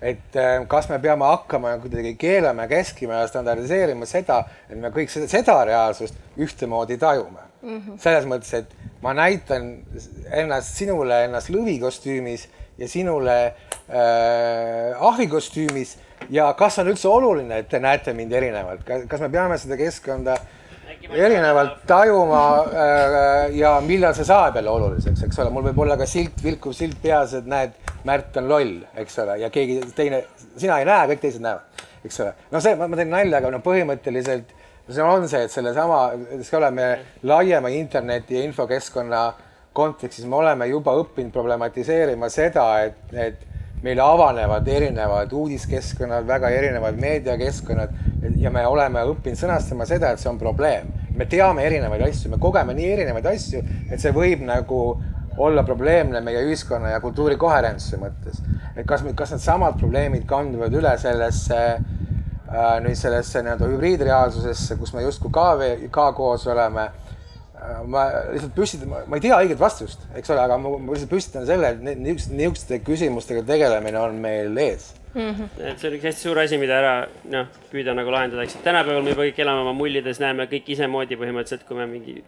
et äh, kas me peame hakkama kuidagi keelama ja keskima ja standardiseerima seda, et me kõik seda, seda reaalsust ühtemoodi tajume mm. -hmm. selles mõttes, et ma näitan ennast sinule ennast lõvikostüümis ja sinule äh, ahvikostüümis ja kas on üldse oluline, et te näete mind erinevalt, kas me peame seda keskkonda erinevalt tajuma äh, ja millal see saab jälle oluliseks, eks ole, mul võib olla ka silt, vilkuv silt peas, et näed, Märt on loll, eks ole, ja keegi teine, sina ei näe, kõik teised näevad, eks ole. no see, ma teen nalja, aga no põhimõtteliselt see on see, et sellesama, eks ole, me laiema interneti ja infokeskkonna kontekstis me oleme juba õppinud problematiseerima seda, et, et meile avanevad erinevad uudiskeskkonnad, väga erinevad meediakeskkonnad ja me oleme õppinud sõnastama seda, et see on probleem. me teame erinevaid asju, me kogeme nii erinevaid asju, et see võib nagu olla probleemne meie ühiskonna ja kultuuri koherentsuse mõttes. et kas, kas needsamad probleemid kanduvad üle sellesse äh, nüüd sellesse nii-öelda hübriidreaalsusesse, kus me justkui ka, ka koos oleme ma lihtsalt püstitan, ma ei tea õiget vastust, eks ole, aga ma, ma lihtsalt püstitan selle, et niisuguste, niisuguste küsimustega tegelemine on meil ees mm. -hmm. et see on üks hästi suur asi, mida ära noh, püüda nagu lahendada, eks, tänapäeval me juba kõik elame oma mullides, näeme kõik isemoodi põhimõtteliselt, kui me mingi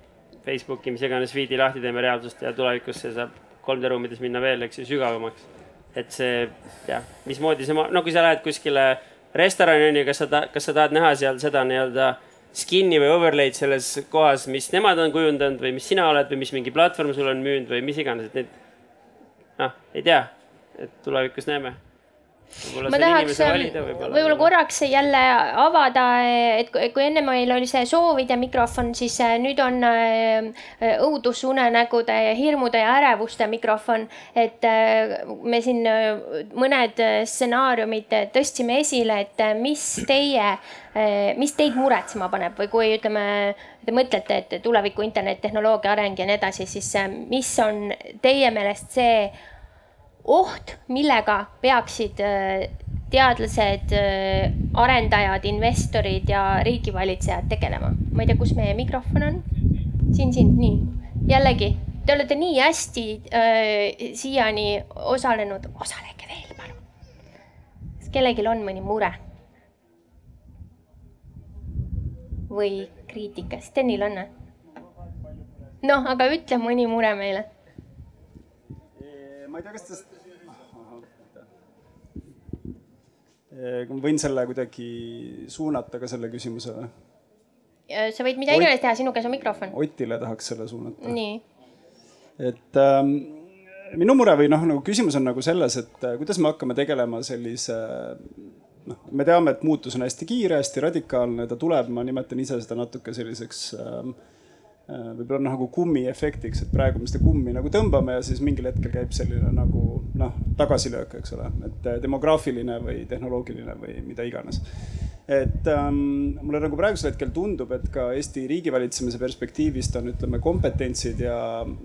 Facebooki, mis iganes feed'i lahti teeme reaalsust ja tulevikus see saab 3D ruumides minna veel, eks ju, sügavamaks. et see jah, mismoodi see, no kui sa lähed kuskile restorani on ju, kas sa, kas sa tahad näha seal seda nii-öelda skin'i või overlay'd selles kohas, mis nemad on kujundanud või mis sina oled või mis mingi platvorm sul on müünud või mis iganes, et need noh, ei tea, et tulevikus näeme ma tahaks võib-olla korraks jälle avada, et kui enne meil oli see soovide mikrofon, siis äh, nüüd on äh, õudusunenägude ja hirmude ja ärevuste mikrofon. et äh, me siin mõned stsenaariumid tõstsime esile, et mis teie, mis teid muretsema paneb või kui ütleme, te mõtlete, et tuleviku internettehnoloogia areng ja nii edasi, siis mis on teie meelest see oht, millega peaksid äh, teadlased, äh, arendajad, investorid ja riigivalitsejad tegelema. ma ei tea, kus meie mikrofon on. siin, siin, nii. jällegi, te olete nii hästi äh, siiani osalenud, osalege veel, palun. kas kellelgi on mõni mure? või kriitika, Stenil on? noh, aga ütle mõni mure meile ma ei tea, kas te ma võin selle kuidagi suunata ka selle küsimuse või? sa võid mida iganes teha, sinu käes on mikrofon. Otile tahaks selle suunata. nii. et ähm, minu mure või noh, nagu küsimus on nagu selles, et äh, kuidas me hakkame tegelema sellise noh, me teame, et muutus on hästi kiire, hästi radikaalne, ta tuleb, ma nimetan ise seda natuke selliseks ähm, äh, võib-olla nagu kummiefektiks, et praegu me seda kummi nagu tõmbame ja siis mingil hetkel käib selline nagu noh, tagasilöök, eks ole, et äh, demograafiline või tehnoloogiline või mida iganes. et ähm, mulle nagu praegusel hetkel tundub, et ka Eesti riigivalitsemise perspektiivist on, ütleme, kompetentsid ja,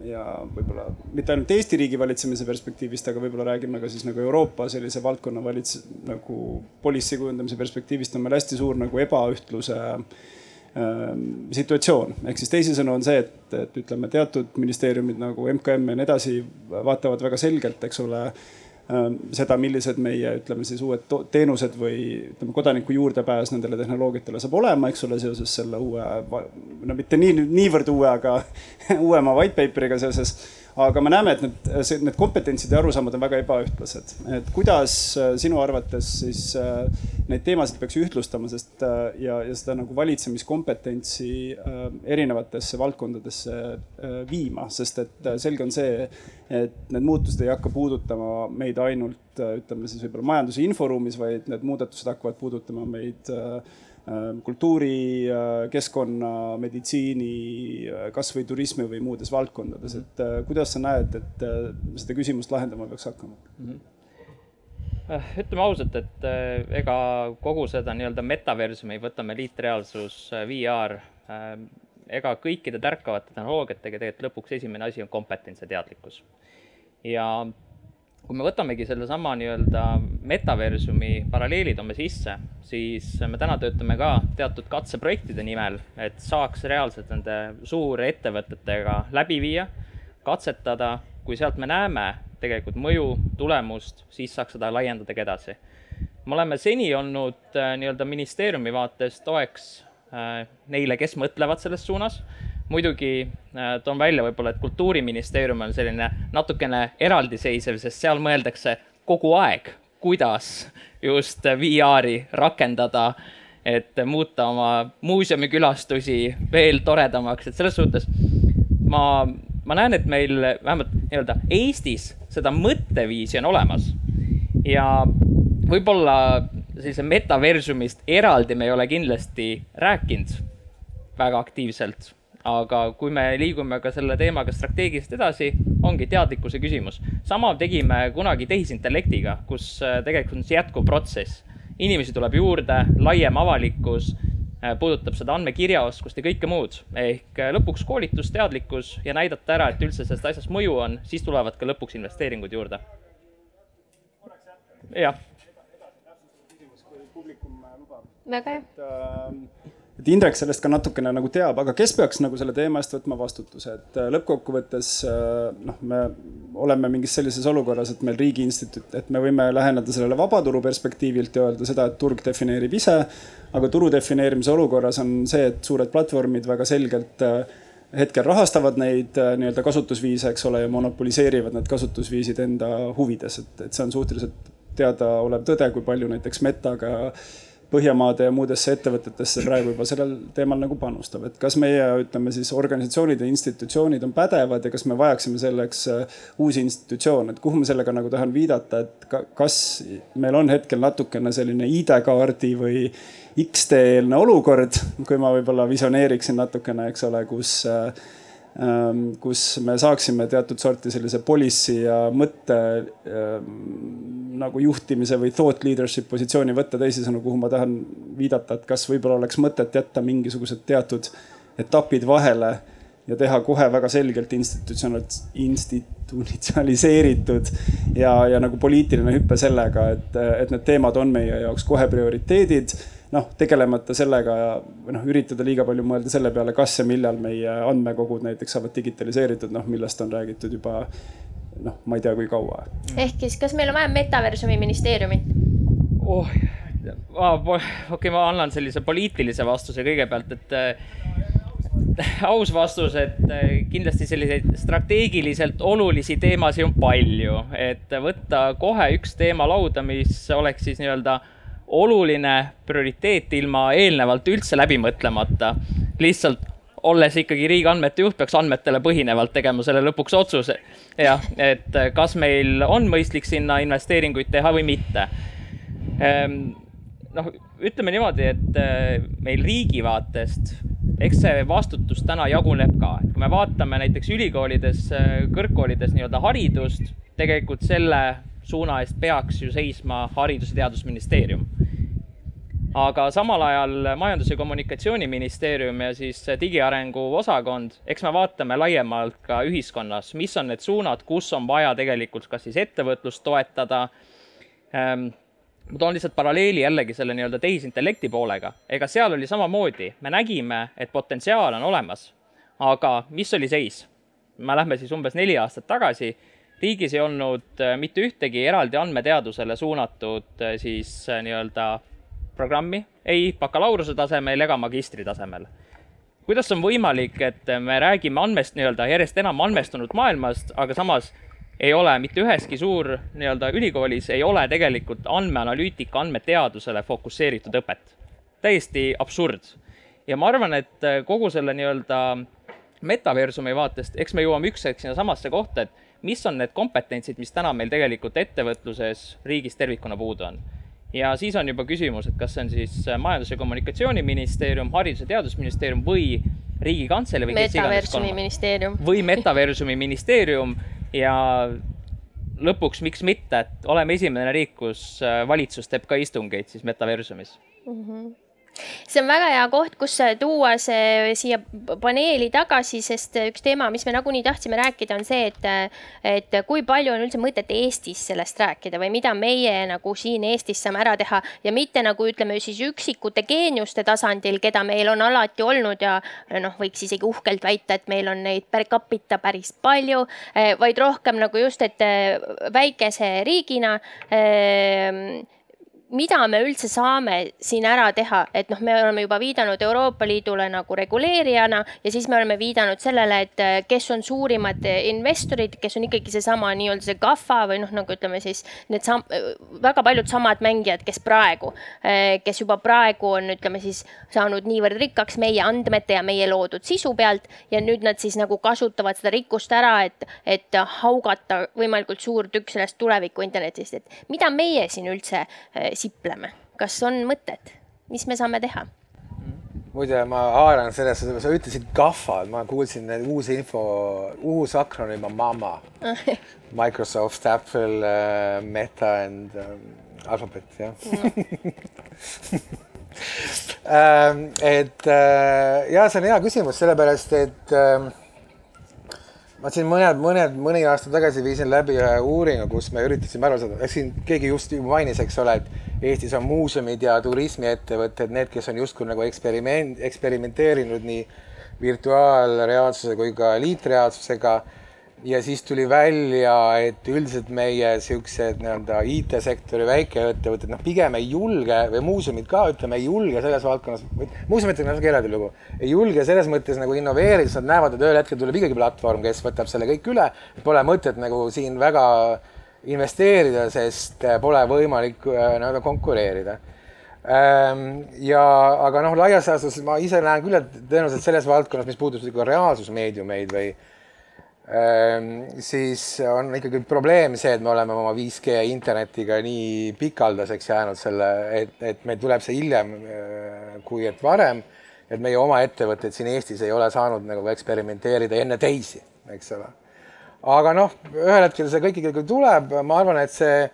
ja võib-olla mitte ainult Eesti riigivalitsemise perspektiivist, aga võib-olla räägime ka siis nagu Euroopa sellise valdkonna valits-, nagu policy kujundamise perspektiivist on meil hästi suur nagu ebaühtluse ähm, situatsioon, ehk siis teisisõnu on see, et, et ütleme, teatud ministeeriumid nagu MKM ja nii edasi vaatavad väga selgelt, eks ole Ähm, seda, millised meie, ütleme siis uued teenused või ütleme, kodaniku juurdepääs nendele tehnoloogiatele saab olema, eks ole, seoses selle uue, no mitte nii, niivõrd uue, aga uuema white paper'iga seoses aga me näeme, et need, need kompetentsid ja arusaamad on väga ebaühtlased. et kuidas äh, sinu arvates siis äh, neid teemasid peaks ühtlustama, sest äh, ja, ja seda nagu valitsemiskompetentsi erinevatesse valdkondadesse viima, sest et selge on see, et need muutused ei hakka puudutama meid ainult ütleme siis võib-olla majanduse inforuumis, vaid need muudatused hakkavad puudutama meid äh, kultuuri, äh, keskkonna, meditsiini, äh, kasvõi turismi või muudes valdkondades, et kuidas sa näed, et seda küsimust lahendama peaks hakkama mm? -hmm ütleme ausalt, et ega kogu seda nii-öelda metaversumi, võtame liitreaalsus, VR, ega kõikide tärkavate tehnoloogiatega tegelikult lõpuks esimene asi on kompetents ja teadlikkus. ja kui me võtamegi sellesama nii-öelda metaversumi paralleeli toome sisse, siis me täna töötame ka teatud katseprojektide nimel, et saaks reaalselt nende suurettevõtetega läbi viia, katsetada, kui sealt me näeme tegelikult mõju, tulemust, siis saaks seda laiendada ka edasi. me oleme seni olnud äh, nii-öelda ministeeriumi vaates toeks äh, neile, kes mõtlevad selles suunas muidugi äh, toon välja võib-olla, et kultuuriministeerium on selline natukene eraldiseisev, sest seal mõeldakse kogu aeg kuidas just VR-i rakendada, et muuta oma muuseumikülastusi veel toredamaks, et selles suhtes ma, ma näen, et meil vähemalt nii-öelda Eestis seda mõtteviisi on olemas. ja võib-olla sellise metaversumist eraldi me ei ole kindlasti rääkinud väga aktiivselt, aga kui me liigume ka selle teemaga strateegiliselt edasi, ongi teadlikkuse küsimus. sama tegime kunagi tehisintellektiga, kus äh, tegelikult on see jätkuv protsess. inimesi tuleb juurde, laiem avalikkus Äh, puudutab seda andmekirjaoskust ja kõike muud. ehk äh, lõpuks koolitus, teadlikkus ja näidata ära, et üldse sellest asjast mõju on, siis tulevad ka lõpuks investeeringud juurde. jah. väga hea et Indrek sellest ka natukene nagu teab, aga kes peaks nagu selle teema eest võtma vastutuse, et äh, lõppkokkuvõttes äh, noh, me oleme mingis sellises olukorras, et meil riigi instituut, et me võime läheneda sellele vabaturu perspektiivilt ja öelda seda, et turg defineerib ise. aga turu defineerimise olukorras on see, et suured platvormid väga selgelt äh, hetkel rahastavad neid nii-öelda kasutusviise, eks ole, ja monopoliseerivad need kasutusviisid enda huvides, et, et see on suhteliselt teadaolev tõde, kui palju näiteks Metaga Põhjamaade ja muudesse ettevõtetesse praegu juba sellel teemal nagu panustab, et kas meie, ütleme siis organisatsioonid ja institutsioonid on pädevad ja kas me vajaksime selleks äh, uusi institutsioone, et kuhu ma sellega nagu tahan viidata, et kas meil on hetkel natukene selline ID-kaardi või X-tee-eelne olukord, kui ma võib-olla visioneeriksin natukene, eks ole, kus äh, kus me saaksime teatud sorti sellise policy ja mõtte ähm, nagu juhtimise või thought leadership positsiooni võtta. teisisõnu, kuhu ma tahan viidata, et kas võib-olla oleks mõtet jätta mingisugused teatud etapid vahele ja teha kohe väga selgelt institutsionaliseeritud ja, ja nagu poliitiline hüpe sellega, et, et need teemad on meie jaoks kohe prioriteedid noh, tegelemata sellega ja või noh, üritada liiga palju mõelda selle peale, kas ja millal meie andmekogud näiteks saavad digitaliseeritud, noh millest on räägitud juba noh, ma ei tea, kui kaua. ehk siis, kas meil on vaja metaversumi ministeeriumit oh,? okei okay,, ma annan sellise poliitilise vastuse kõigepealt, et äh, aus vastus, et äh, kindlasti selliseid strateegiliselt olulisi teemasid on palju, et võtta kohe üks teema lauda, mis oleks siis nii-öelda äh, oluline prioriteet ilma eelnevalt üldse läbi mõtlemata. lihtsalt olles ikkagi riigiandmete juht, peaks andmetele põhinevalt tegema selle lõpuks otsuse. jah, et kas meil on mõistlik sinna investeeringuid teha või mitte. Ehm, noh, ütleme niimoodi, et eh, meil riigi vaatest, eks see vastutus täna jaguneb ka, et kui me vaatame näiteks ülikoolides, eh, kõrgkoolides nii-öelda haridust, tegelikult selle suuna eest peaks ju seisma Haridus- ja Teadusministeerium. aga samal ajal Majandus- ja Kommunikatsiooniministeerium ja siis digiarengu osakond, eks me vaatame laiemalt ka ühiskonnas, mis on need suunad, kus on vaja tegelikult kas siis ettevõtlust toetada ähm, ma toon lihtsalt paralleeli jällegi selle nii-öelda tehisintellekti poolega. ega seal oli samamoodi, me nägime, et potentsiaal on olemas. aga mis oli seis? me lähme siis umbes neli aastat tagasi riigis ei olnud äh, mitte ühtegi eraldi andmeteadusele suunatud äh, siis äh, nii-öelda programmi, ei bakalaureuse tasemel ega magistri tasemel. kuidas on võimalik, et me räägime andmest nii-öelda järjest enam andmestunud maailmast, aga samas ei ole mitte üheski suur nii-öelda ülikoolis ei ole tegelikult andmeanalüütika, andmeteadusele fokusseeritud õpet. täiesti absurd. ja ma arvan, et kogu selle nii-öelda metaversumi vaatest, eks me jõuame üks hetk sinnasamasse kohta, et mis on need kompetentsid, mis täna meil tegelikult ettevõtluses riigis tervikuna puudu on. ja siis on juba küsimus, et kas see on siis Majandus- ja Kommunikatsiooniministeerium, Haridus- ja Teadusministeerium või Riigikantselei või kes iganes ministeerium. või Metaversumi ministeerium ja lõpuks, miks mitte, et oleme esimene riik, kus valitsus teeb ka istungeid siis Metaversumis mm. -hmm see on väga hea koht, kus tuua see siia paneeli tagasi, sest üks teema, mis me nagunii tahtsime rääkida, on see, et, et kui palju on üldse mõtet Eestis sellest rääkida või mida meie nagu siin Eestis saame ära teha. Ja mitte nagu ütleme siis üksikute geeniuste tasandil, keda meil on alati olnud ja noh, võiks isegi uhkelt väita, et meil on neid per capita päris palju, vaid rohkem nagu just, et väikese riigina mida me üldse saame siin ära teha, et noh, me oleme juba viidanud Euroopa Liidule nagu reguleerijana ja siis me oleme viidanud sellele, et äh, kes on suurimad investorid, kes on ikkagi seesama nii-öelda see GAFA või noh, nagu ütleme siis need sam-, väga paljud samad mängijad, kes praegu, äh, kes juba praegu on, ütleme siis saanud niivõrd rikkaks meie andmete ja meie loodud sisu pealt ja nüüd nad siis nagu kasutavad seda rikkust ära, et, et haugata võimalikult suur tükk sellest tuleviku internetist, et mida meie siin üldse äh, sipleme, kas on mõtet, mis me saame teha? muide, ma haaran sellesse, sa ütlesid GAFA, ma kuulsin uus info, uus akronüüm on MAMA. Microsoft, Apple uh,, Meta and um, Alphabet, jah. Um, et uh, ja see on hea küsimus, sellepärast et um, ma siin mõned, mõned, mõni aasta tagasi viisin läbi ühe uuringu, kus me üritasime aru saada, siin keegi just mainis, eks ole, et Eestis on muuseumid ja turismiettevõtted, need, kes on justkui nagu eksperiment, eksperimenteerinud nii virtuaalreaalsuse kui ka liitreaalsusega ja siis tuli välja, et üldiselt meie siuksed nii-öelda IT-sektori väikeettevõtted, noh, pigem ei julge või muuseumid ka, ütleme, ei julge selles valdkonnas, muuseumidega on natuke eraldi lugu, ei julge selles mõttes nagu innoveerida, sest nad näevad, et ühel hetkel tuleb ikkagi platvorm, kes võtab selle kõik üle. Pole mõtet nagu siin väga investeerida, sest pole võimalik nii-öelda konkureerida ja, aga noh, laias laastus ma ise näen küll, et tõenäoliselt selles valdkonnas, mis puudutab reaalsusmeediumeid või Ehm, siis on ikkagi probleem see, et me oleme oma 5G internetiga nii pikaldaseks jäänud selle, et, et meil tuleb see hiljem äh, kui et varem. et meie oma ettevõtted siin Eestis ei ole saanud nagu eksperimenteerida enne teisi, eks ole. aga noh, ühel hetkel see kõik ikkagi tuleb, ma arvan, et see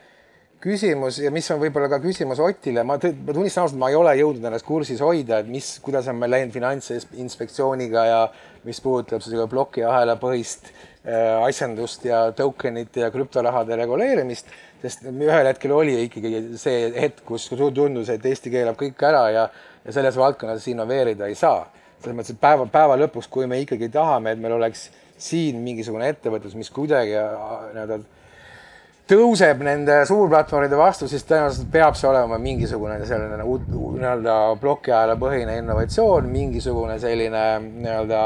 küsimus ja mis on võib-olla ka küsimus Otile, ma, ma tunnistan ausalt, ma ei ole jõudnud ennast kursis hoida, et mis, kuidas on meil läinud Finantsinspektsiooniga ja mis puudutab seda plokiahela põhist äh, asjandust ja tokenite ja krüptorahade reguleerimist, sest ühel hetkel oli ikkagi see hetk, kus tundus, et Eesti keelab kõik ära ja, ja selles valdkonnas innoveerida ei saa. selles mõttes, et päeva, päeva lõpuks, kui me ikkagi tahame, et meil oleks siin mingisugune ettevõtlus, mis kuidagi äh, nii-öelda tõuseb nende suurplatvormide vastu, siis tõenäoliselt peab see olema mingisugune selline nii-öelda plokiajale põhine innovatsioon, mingisugune selline nii-öelda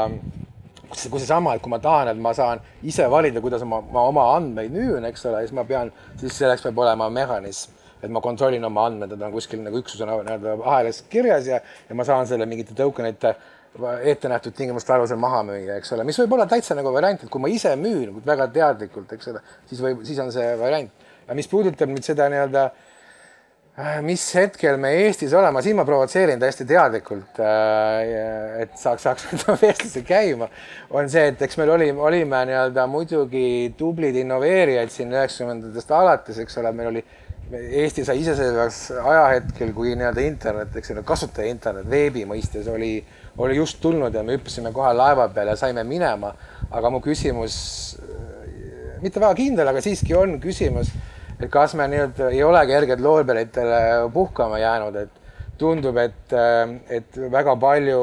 kus seesama, et kui ma tahan, et ma saan ise valida, kuidas ma, ma oma andmeid müün, eks ole, siis ma pean, siis selleks peab olema mehhanism, et ma kontrollin oma andmed, need on kuskil nagu üksusena nii-öelda ahelas kirjas ja, ja ma saan selle mingite token ite ette nähtud tingimuste alusel maha müüa, eks ole, mis võib olla täitsa nagu variant, et kui ma ise müün väga teadlikult, eks ole, siis võib, siis on see variant. aga mis puudutab nüüd seda nii-öelda, äh, mis hetkel me Eestis oleme, siin ma provotseerin täiesti teadlikult, äh, et saaks, saaks vestluse käima, on see, et eks meil oli, olime nii-öelda muidugi tublid innoveerijad siin üheksakümnendatest alates, eks ole, meil oli Eesti sai iseseisvaks ajahetkel, kui nii-öelda internet, eks ole, kasutaja internet veebi mõistes oli oli just tulnud ja me hüppasime kohe laeva peale ja saime minema. aga mu küsimus, mitte väga kindel, aga siiski on küsimus, et kas me nii-öelda ei ole kergelt loorberitele puhkama jäänud, et tundub, et, et väga palju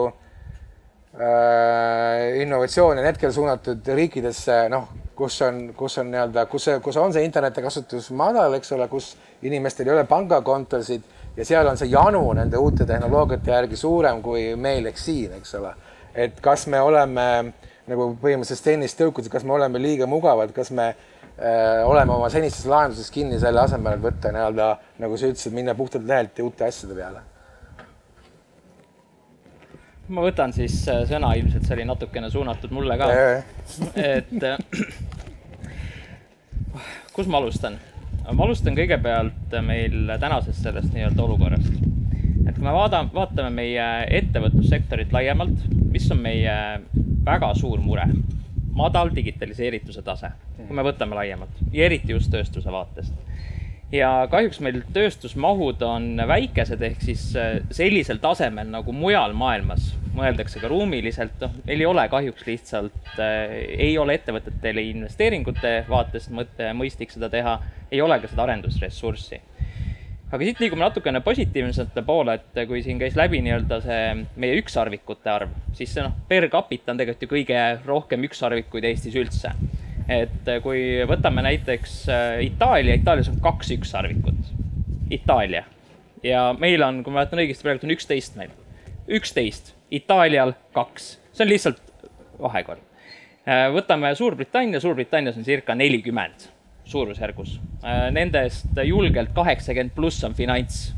äh, innovatsiooni on hetkel suunatud riikidesse, noh, kus on, kus on nii-öelda, kus, kus on see internetikasutus madal, eks ole, kus inimestel ei ole pangakontosid ja seal on see janu nende uute tehnoloogiate järgi suurem kui meil ehk siin, eks ole. et kas me oleme nagu põhimõtteliselt tennist tõukudes, kas me oleme liiga mugavad, kas me äh, oleme oma senistes lahendustes kinni selle asemel, et võtta nii-öelda, nagu sa ütlesid, minna puhtalt lehelt ja uute asjade peale? ma võtan siis äh, sõna, ilmselt see oli natukene suunatud mulle ka. et äh, kus ma alustan? Ma alustan kõigepealt meil tänasest sellest nii-öelda olukorrast. et kui me vaatame, vaatame meie ettevõtlussektorit laiemalt, mis on meie väga suur mure, madal digitaliseerituse tase, kui me võtame laiemalt. Ja eriti just tööstuse vaatest ja kahjuks meil tööstusmahud on väikesed, ehk siis äh, sellisel tasemel nagu mujal maailmas mõeldakse ka ruumiliselt, noh, meil ei ole kahjuks lihtsalt äh,, ei ole ettevõtetel investeeringute vaatest mõte, mõistlik seda teha, ei ole ka seda arendusressurssi. aga siit liigume natukene positiivsemate poole, et kui siin käis läbi nii-öelda see meie ükssarvikute arv, siis see noh, per capita on tegelikult ju kõige rohkem ükssarvikuid Eestis üldse et äh, kui võtame näiteks äh, Itaalia, Itaalias on kaks ükssarvikut. Itaalia, ja meil on, kui ma mäletan õigesti, praegu on üksteist meil. üksteist, Itaalial kaks, see on lihtsalt vahekord. Äh, võtame Suurbritannia, Suurbritannias on circa nelikümmend suurusjärgus. Nendest julgelt kaheksakümmend pluss on finants,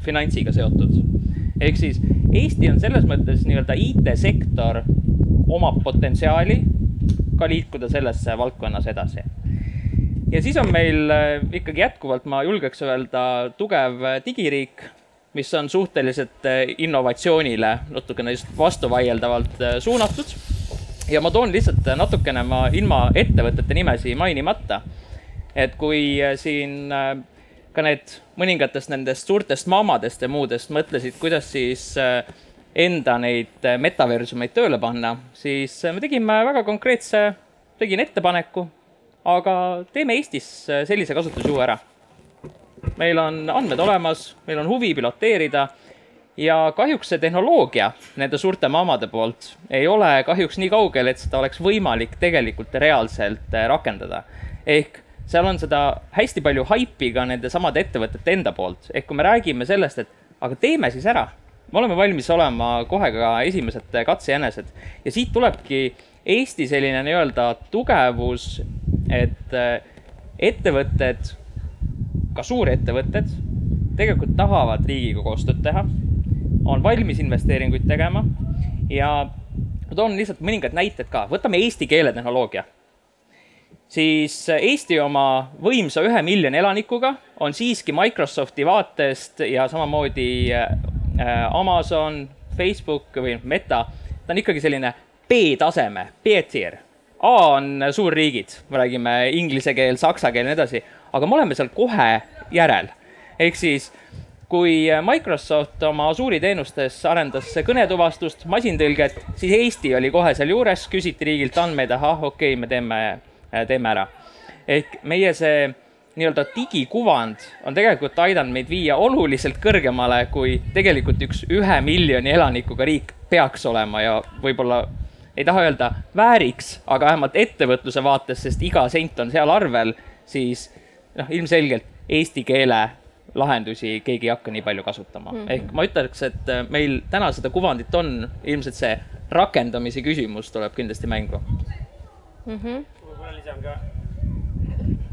finantsiga seotud. ehk siis Eesti on selles mõttes nii-öelda IT-sektor omab potentsiaali ka liikuda sellesse valdkonnas edasi ja siis on meil äh, ikkagi jätkuvalt, ma julgeks öelda, tugev äh, digiriik, mis on suhteliselt äh, innovatsioonile natukene just vastuvaieldavalt suunatud. ja ma toon lihtsalt natukene ma ilma ettevõtete nimesi mainimata, et kui siin ka need mõningatest nendest suurtest maamadest ja muudest mõtlesid, kuidas siis enda neid metaversumeid tööle panna, siis me tegime väga konkreetse, tegin ettepaneku aga teeme Eestis äh, sellise kasutusjuhu ära. meil on andmed olemas, meil on huvi piloteerida ja kahjuks see tehnoloogia nende suurte maamade poolt ei ole kahjuks nii kaugel, et seda oleks võimalik tegelikult reaalselt äh, rakendada. ehk seal on seda hästi palju haipi ka nende samade ettevõtete enda poolt, ehk kui me räägime sellest, et aga teeme siis ära, me oleme valmis olema kohe ka esimesed katsejänesed. Ja siit tulebki Eesti selline nii-öelda tugevus et äh, ettevõtted, ka suurettevõtted, tegelikult tahavad riigiga koostööd teha, on valmis investeeringuid tegema. Ja ma toon lihtsalt mõningad näited ka, võtame eesti keeletehnoloogia. siis Eesti oma võimsa ühe miljoni elanikuga on siiski Microsofti vaatest ja samamoodi äh, Amazon, Facebook või Meta, ta on ikkagi selline B-taseme, B-tier A on suurriigid, me räägime inglise keel, saksa keel ja nii edasi, aga me oleme seal kohe järel. ehk siis, kui Microsoft oma Azure'i teenustes arendas kõnetuvastust, masintõlget, siis Eesti oli kohe sealjuures, küsiti riigilt andmeid, ahah, okei okay,, me teeme, teeme ära. ehk meie see nii-öelda digikuvand on tegelikult aidanud meid viia oluliselt kõrgemale, kui tegelikult üks ühe miljoni elanikuga riik peaks olema ja võib-olla ei taha öelda vääriks, aga vähemalt ettevõtluse vaates, sest iga sent on seal arvel, siis noh, ilmselgelt eesti keele lahendusi keegi ei hakka nii palju kasutama mm. -hmm. ehk ma ütleks, et äh, meil täna seda kuvandit on, ilmselt see rakendamise küsimus tuleb kindlasti mängu mm. -hmm. võib-olla lisan ka,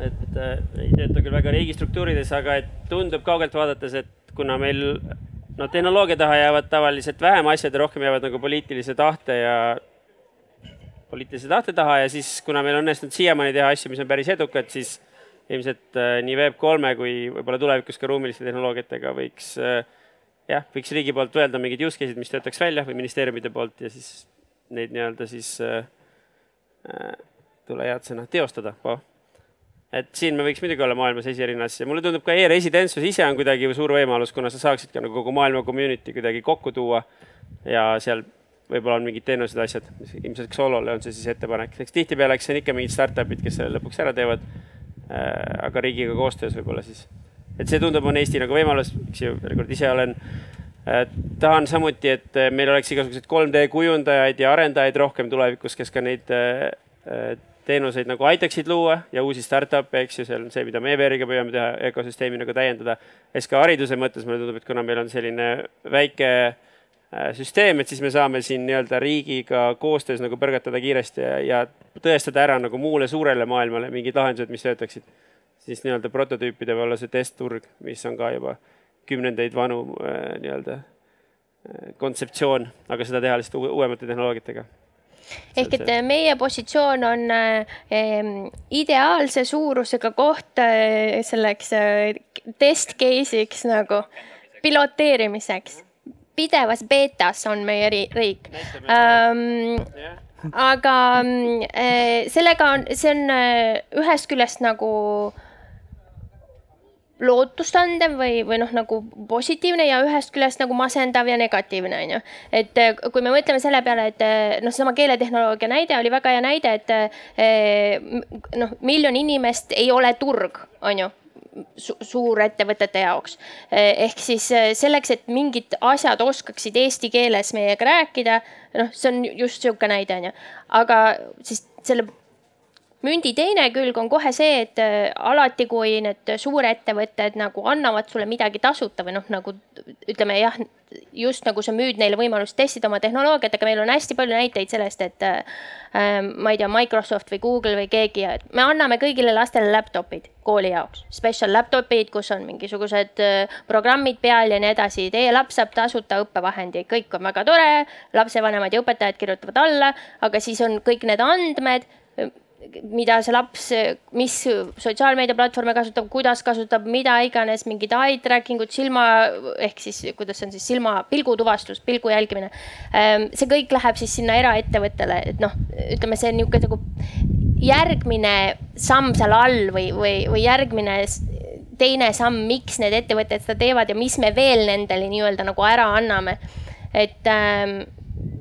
et äh, ei tööta küll väga riigistruktuurides, aga et tundub kaugelt vaadates, et kuna meil no tehnoloogia taha jäävad tavaliselt vähem asjad ja rohkem jäävad nagu poliitilise tahte ja poliitilise tahte taha ja siis, kuna meil on õnnestunud siiamaani teha asju, mis on päris edukad, siis ilmselt äh, nii Web3-e kui võib-olla tulevikus ka ruumiliste tehnoloogiatega võiks äh, jah, võiks riigi poolt öelda mingid use case'id, mis töötaks välja või ministeeriumide poolt ja siis neid nii-öelda siis äh,, tule head sõna, teostada. Oh.. Et siin me võiks muidugi olla maailmas esirinnas ja mulle tundub ka e-residentsus ise on kuidagi suur võimalus, kuna sa saaksid ka nagu kogu maailma community kuidagi kokku tuua ja seal võib-olla on mingid teenused, asjad, ilmselt Xolole on see siis ettepanek, eks tihtipeale, eks see on ikka mingid startup'id, kes selle lõpuks ära teevad äh,. aga riigiga koostöös võib-olla siis, et see tundub, on Eesti nagu võimalus, eks ju, veel kord ise olen tahan samuti, et äh, meil oleks igasuguseid 3D kujundajaid ja arendajaid rohkem tulevikus, kes ka neid äh, teenuseid nagu aitaksid luua ja uusi startup'e, eks ju, see on see, mida me EVR-iga püüame teha, ökosüsteemi nagu täiendada. SK hariduse mõttes mulle tundub, et kuna meil on selline väike Äh, süsteem, et siis me saame siin nii-öelda riigiga koostöös nagu põrgatada kiiresti ja, ja tõestada ära nagu muule suurele maailmale mingid lahendused, mis töötaksid. siis nii-öelda prototüüpide või olla see testturg, mis on ka juba kümnendeid vanu äh, nii-öelda äh, kontseptsioon, aga seda teha lihtsalt uuemate tehnoloogiatega ehk et meie positsioon on äh, ideaalse suurusega koht äh, selleks äh, test case'iks nagu piloteerimiseks. Pidevas beetas on meie riik. Ähm,. aga äh, sellega on, see on äh, ühest küljest nagu lootustandev või, või noh, nagu positiivne ja ühest küljest nagu masendav ja negatiivne, on ju. et äh, kui me mõtleme selle peale, et äh, noh, seesama keeletehnoloogia näide oli väga hea näide, et noh, miljon inimest ei ole turg, on ju su suurettevõtete jaoks. ehk siis selleks, et mingid asjad oskaksid eesti keeles meiega rääkida, noh, see on just sihuke näide, onju. aga siis selle mündi teine külg on kohe see, et äh, alati, kui need suurettevõtted nagu annavad sulle midagi tasuta või noh, nagu ütleme jah, just nagu sa müüd neile võimalust testida oma tehnoloogiat, aga meil on hästi palju näiteid sellest, et äh, ma ei tea, Microsoft või Google või keegi, me anname kõigile lastele laptop'id kooli jaoks, special laptop'id, kus on mingisugused äh, programmid peal ja nii edasi. Teie laps saab tasuta õppevahendi, kõik on väga tore, lapsevanemad ja õpetajad kirjutavad alla, aga siis on kõik need andmed mida see laps, mis sotsiaalmeediaplatvorme kasutab, kuidas kasutab, mida iganes, mingid eye tracking ud, silma ehk siis kuidas on siis silma pilgutuvastus, pilgu jälgimine. Ehm, see kõik läheb siis sinna eraettevõttele, et noh, ütleme, see on niisugune nagu järgmine samm seal all või, või, või järgmine teine samm, miks need ettevõtted seda teevad ja mis me veel nendele nii-öelda nagu ära anname. et ähm,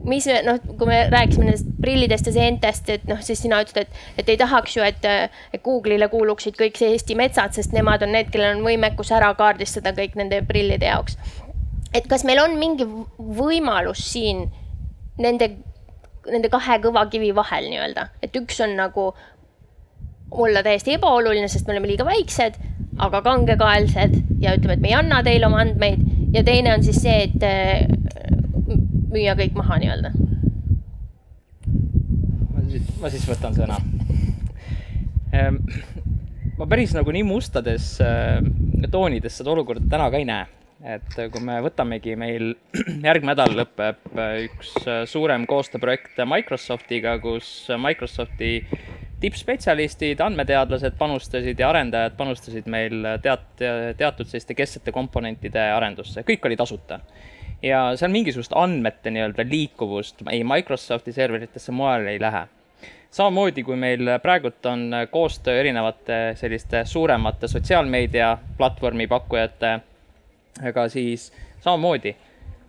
mis noh, kui me rääkisime nendest prillidest ja seentest, et noh, siis sina ütlesid, et, et ei tahaks ju, et, et Google'ile kuuluksid kõik see Eesti metsad, sest nemad on need, kellel on võimekus ära kaardistada kõik nende prillide jaoks. et kas meil on mingi võimalus siin nende, nende kahe kõva kivi vahel nii-öelda, et üks on nagu olla täiesti ebaoluline, sest me oleme liiga väiksed, aga kangekaelsed ja ütleme, et me ei anna teile oma andmeid ja teine on siis see, et müüa kõik maha nii-öelda. ma siis võtan sõna. Ma päris nagu nii mustades äh, toonides seda olukorda täna ka ei näe. et kui me võtamegi, meil järgmine nädal lõpeb äh, üks äh, suurem koostööprojekt Microsoftiga, kus Microsofti tippspetsialistid, andmeteadlased panustasid ja arendajad panustasid meil teat-, teatud selliste kesksete komponentide arendusse, kõik oli tasuta ja seal mingisugust andmete nii-öelda liikuvust ei Microsofti serveritesse mujal ei lähe. samamoodi, kui meil praegult on koostöö erinevate selliste suuremate sotsiaalmeedia platvormi pakkujatega, siis samamoodi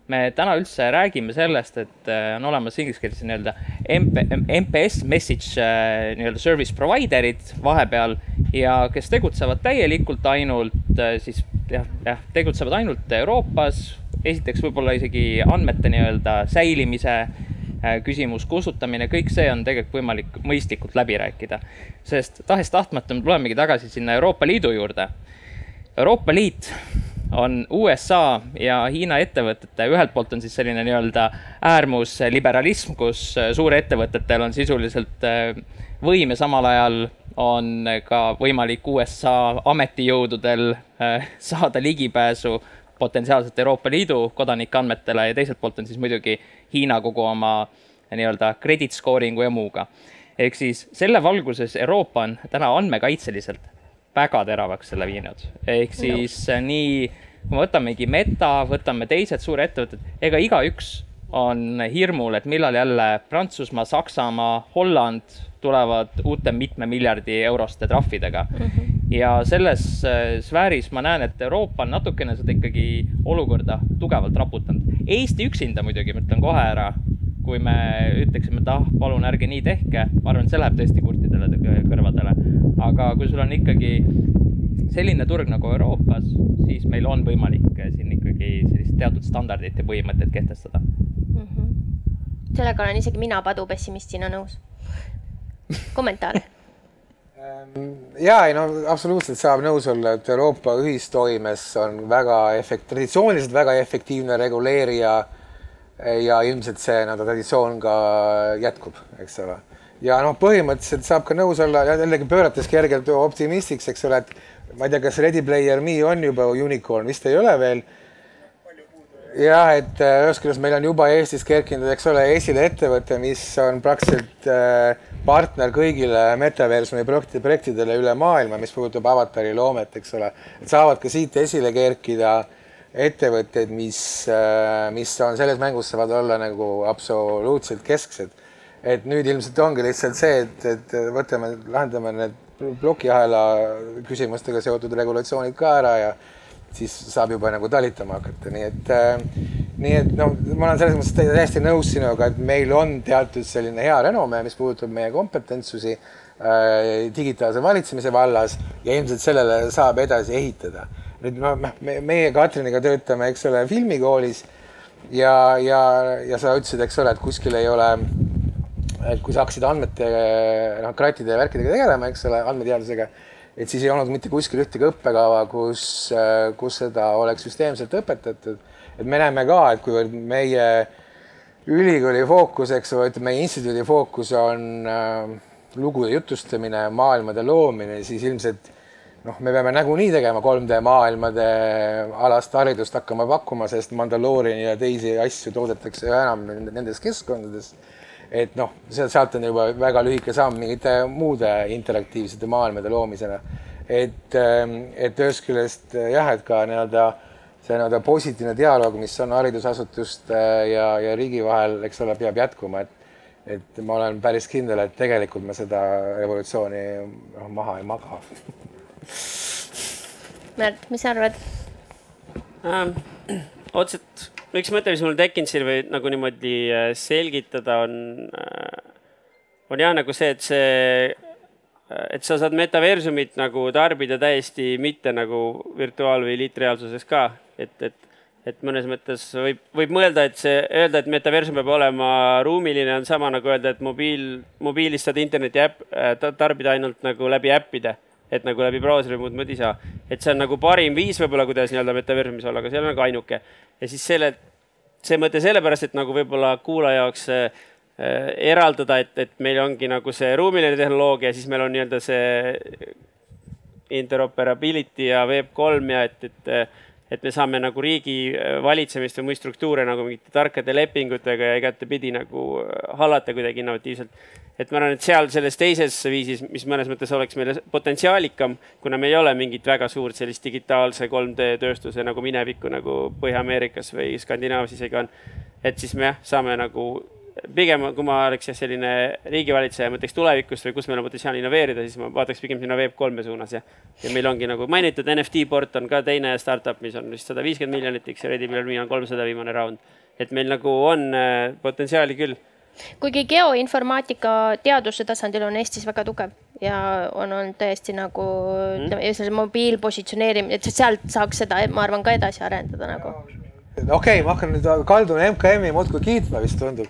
me täna üldse räägime sellest, et äh, on olemas inglise keeles nii-öelda MP, MPS message äh, nii-öelda service provider'id vahepeal ja kes tegutsevad täielikult ainult äh, siis jah, jah, tegutsevad ainult Euroopas esiteks võib-olla isegi andmete nii-öelda säilimise äh, küsimus, kustutamine, kõik see on tegelikult võimalik mõistlikult läbi rääkida. sest tahes-tahtmata me tulemegi tagasi sinna Euroopa Liidu juurde. Euroopa Liit on USA ja Hiina ettevõtete, ühelt poolt on siis selline nii-öelda äärmusliberalism, kus äh, suurettevõtetel on sisuliselt äh, võim ja samal ajal on ka võimalik USA ametijõududel saada ligipääsu potentsiaalselt Euroopa Liidu kodanike andmetele ja teiselt poolt on siis muidugi Hiina kogu oma nii-öelda credit scoring'u ja muuga. ehk siis selle valguses Euroopa on täna andmekaitseliselt väga teravaks selle viinud, ehk siis no. nii, kui me võtamegi Meta, võtame teised suurettevõtted, ega igaüks on hirmul, et millal jälle Prantsusmaa, Saksamaa, Holland tulevad uute mitme miljardi euroste trahvidega mm. -hmm. Ja selles äh, sfääris ma näen, et Euroopa on natukene seda ikkagi olukorda tugevalt raputanud. Eesti üksinda muidugi, ma ütlen kohe ära, kui me ütleksime, et ah, palun ärge nii tehke, ma arvan, et see läheb tõesti kurtidele kõrvadele. aga kui sul on ikkagi selline turg nagu Euroopas, siis meil on võimalik siin ikkagi sellist teatud standardit ja põhimõtteid kehtestada mm. -hmm. sellega olen isegi mina padupessimistina nõus kommentaare ähm, ja ei no absoluutselt saab nõus olla, et Euroopa ühistoimes on väga efekt-, traditsiooniliselt väga efektiivne reguleerija ja ilmselt see no, traditsioon ka jätkub, eks ole. ja noh, põhimõtteliselt saab ka nõus olla, jällegi pöörates kergelt optimistiks, eks ole, et ma ei tea, kas Ready Player Me on juba unicorn, vist ei ole veel jah, et äh, ühest küljest meil on juba Eestis kerkinud, eks ole, esile ettevõte, mis on praktiliselt äh, partner kõigile metaversumi projektidele üle maailma, mis puudutab avatari loomet, eks ole. saavad ka siit esile kerkida ettevõtted, mis, äh, mis on selles mängus saavad olla nagu absoluutselt kesksed. et nüüd ilmselt ongi lihtsalt see, et, et võtame, lahendame need plokiahela küsimustega seotud regulatsioonid ka ära ja siis saab juba nagu talitama hakata, nii et äh, nii et noh, ma olen selles mõttes täiesti nõus sinuga, et meil on teatud selline hea renome, mis puudutab meie kompetentsusi äh, digitaalse valitsemise vallas ja ilmselt sellele saab edasi ehitada. nüüd noh, me, meie Katriniga töötame, eks ole, filmikoolis ja, ja, ja sa ütlesid, eks ole, et kuskil ei ole et kui sa hakkasid andmete, noh, krattide ja värkidega tegelema, eks ole, andmeteadusega, et siis ei olnud mitte kuskil ühtegi õppekava, kus, kus seda oleks süsteemselt õpetatud. et me näeme ka, et kuivõrd meie ülikooli fookus, eks ole, ütleme meie instituudi fookus on äh, lugude jutustamine, maailmade loomine, siis ilmselt noh, me peame nagunii tegema 3D maailmade alast haridust hakkama pakkuma, sest Mandalooriani ja teisi asju toodetakse üha enam nendes keskkondades. Et noh, sealt on juba väga lühike samm mingite muude interaktiivsete maailmade loomisena. et, ähm, et ühest küljest jah, et ka nii-öelda see nii-öelda positiivne dialoog, mis on haridusasutuste ja, ja riigi vahel, eks ole, peab jätkuma, et et ma olen päris kindel, et tegelikult me seda revolutsiooni noh, maha ei maga Märt, mis sa arvad ähm,? otseselt üks mõte, mis mul tekkinud siin või nagu niimoodi äh, selgitada on, äh, on jah nagu see, et see, äh, et sa saad metaversumit nagu tarbida täiesti mitte nagu virtuaal- või liitreaalsuses ka, et, et et mõnes mõttes võib, võib mõelda, et see, öelda, et metaversum peab olema ruumiline, on sama nagu öelda, et mobiil, mobiilist saad interneti äpp, tarbida ainult nagu läbi äppide et nagu läbi brauseri muud moodi ei saa. et see on nagu parim viis võib-olla, kuidas nii-öelda metaversumis olla, aga see on nagu ainuke. ja siis selle, see mõte sellepärast, et nagu võib-olla kuulaja jaoks äh, eraldada, et, et meil ongi nagu see ruumiline tehnoloogia, siis meil on nii-öelda see interoperability ja Web3 ja et, et et me saame nagu riigi valitsemist või muid struktuure nagu mingite tarkade lepingutega ja igatepidi nagu hallata kuidagi innovatiivselt et ma arvan, et seal selles teises viisis, mis mõnes mõttes oleks meile potentsiaalikam, kuna meil ei ole mingit väga suurt sellist digitaalse 3D tööstuse nagu minevikku nagu Põhja-Ameerikas või Skandinaavias isegi on. et siis me jah, saame nagu pigem, kui ma oleks jah, selline riigivalitseja ja mõtleks tulevikust või kus meil on potentsiaal innoveerida, siis ma vaataks pigem sinna Web3-e suunas ja. ja meil ongi nagu mainitud NFT port on ka teine startup, mis on vist sada viiskümmend miljonit, eks Ready Me on kolmsada viimane round. et meil nagu on äh, potentsiaali küll kuigi geoinformaatika teaduse tasandil on Eestis väga tugev ja on olnud täiesti nagu mm. selle mobiilpositsioneerimine, et sealt saaks seda, ma arvan, ka edasi arendada nagu okei okay,, ma hakkan nüüd kaldun MKM-i muudkui kiitma, vist tundub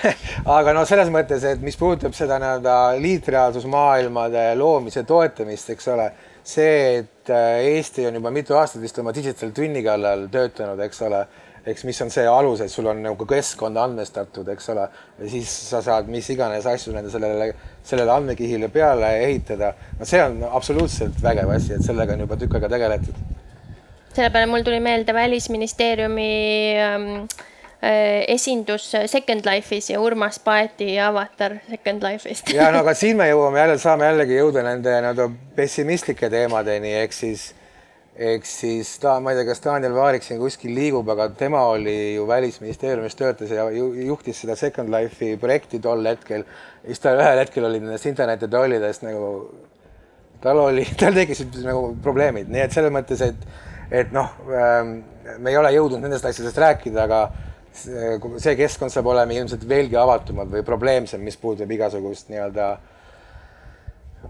aga no selles mõttes, et mis puudutab seda nii-öelda liitreaalsusmaailmade loomise toetamist, eks ole, see, et äh, Eesti on juba mitu aastat vist oma digital twin'i kallal töötanud, eks ole eks mis on see alus, et sul on nagu keskkond andmestatud, eks ole, ja siis sa saad mis iganes asju nende sellele, sellele andmekihile peale ehitada. no see on absoluutselt vägev asi, et sellega on juba tükk aega tegeletud. Selle peale mul tuli meelde Välisministeeriumi ähm, äh, esindus Second Life'is ja Urmas Paeti avatar Second Life'ist. ja no aga siin me jõuame jälle, saame jällegi jõuda nende nii-öelda pessimistlike teemadeni, ehk siis ehk siis ta, ma ei tea, kas Daniel Vaarik siin kuskil liigub, aga tema oli ju välisministeeriumis töötas ja juhtis seda Second Life'i projekti tol hetkel. siis ta ühel hetkel oli nendest internetitollidest nagu, tal oli, tal tekkisid nagu probleemid, nii et selles mõttes, et, et noh ähm,, me ei ole jõudnud nendest asjadest rääkida, aga see keskkond saab olema ilmselt veelgi avatumad või probleemsem, mis puudutab igasugust nii-öelda äh,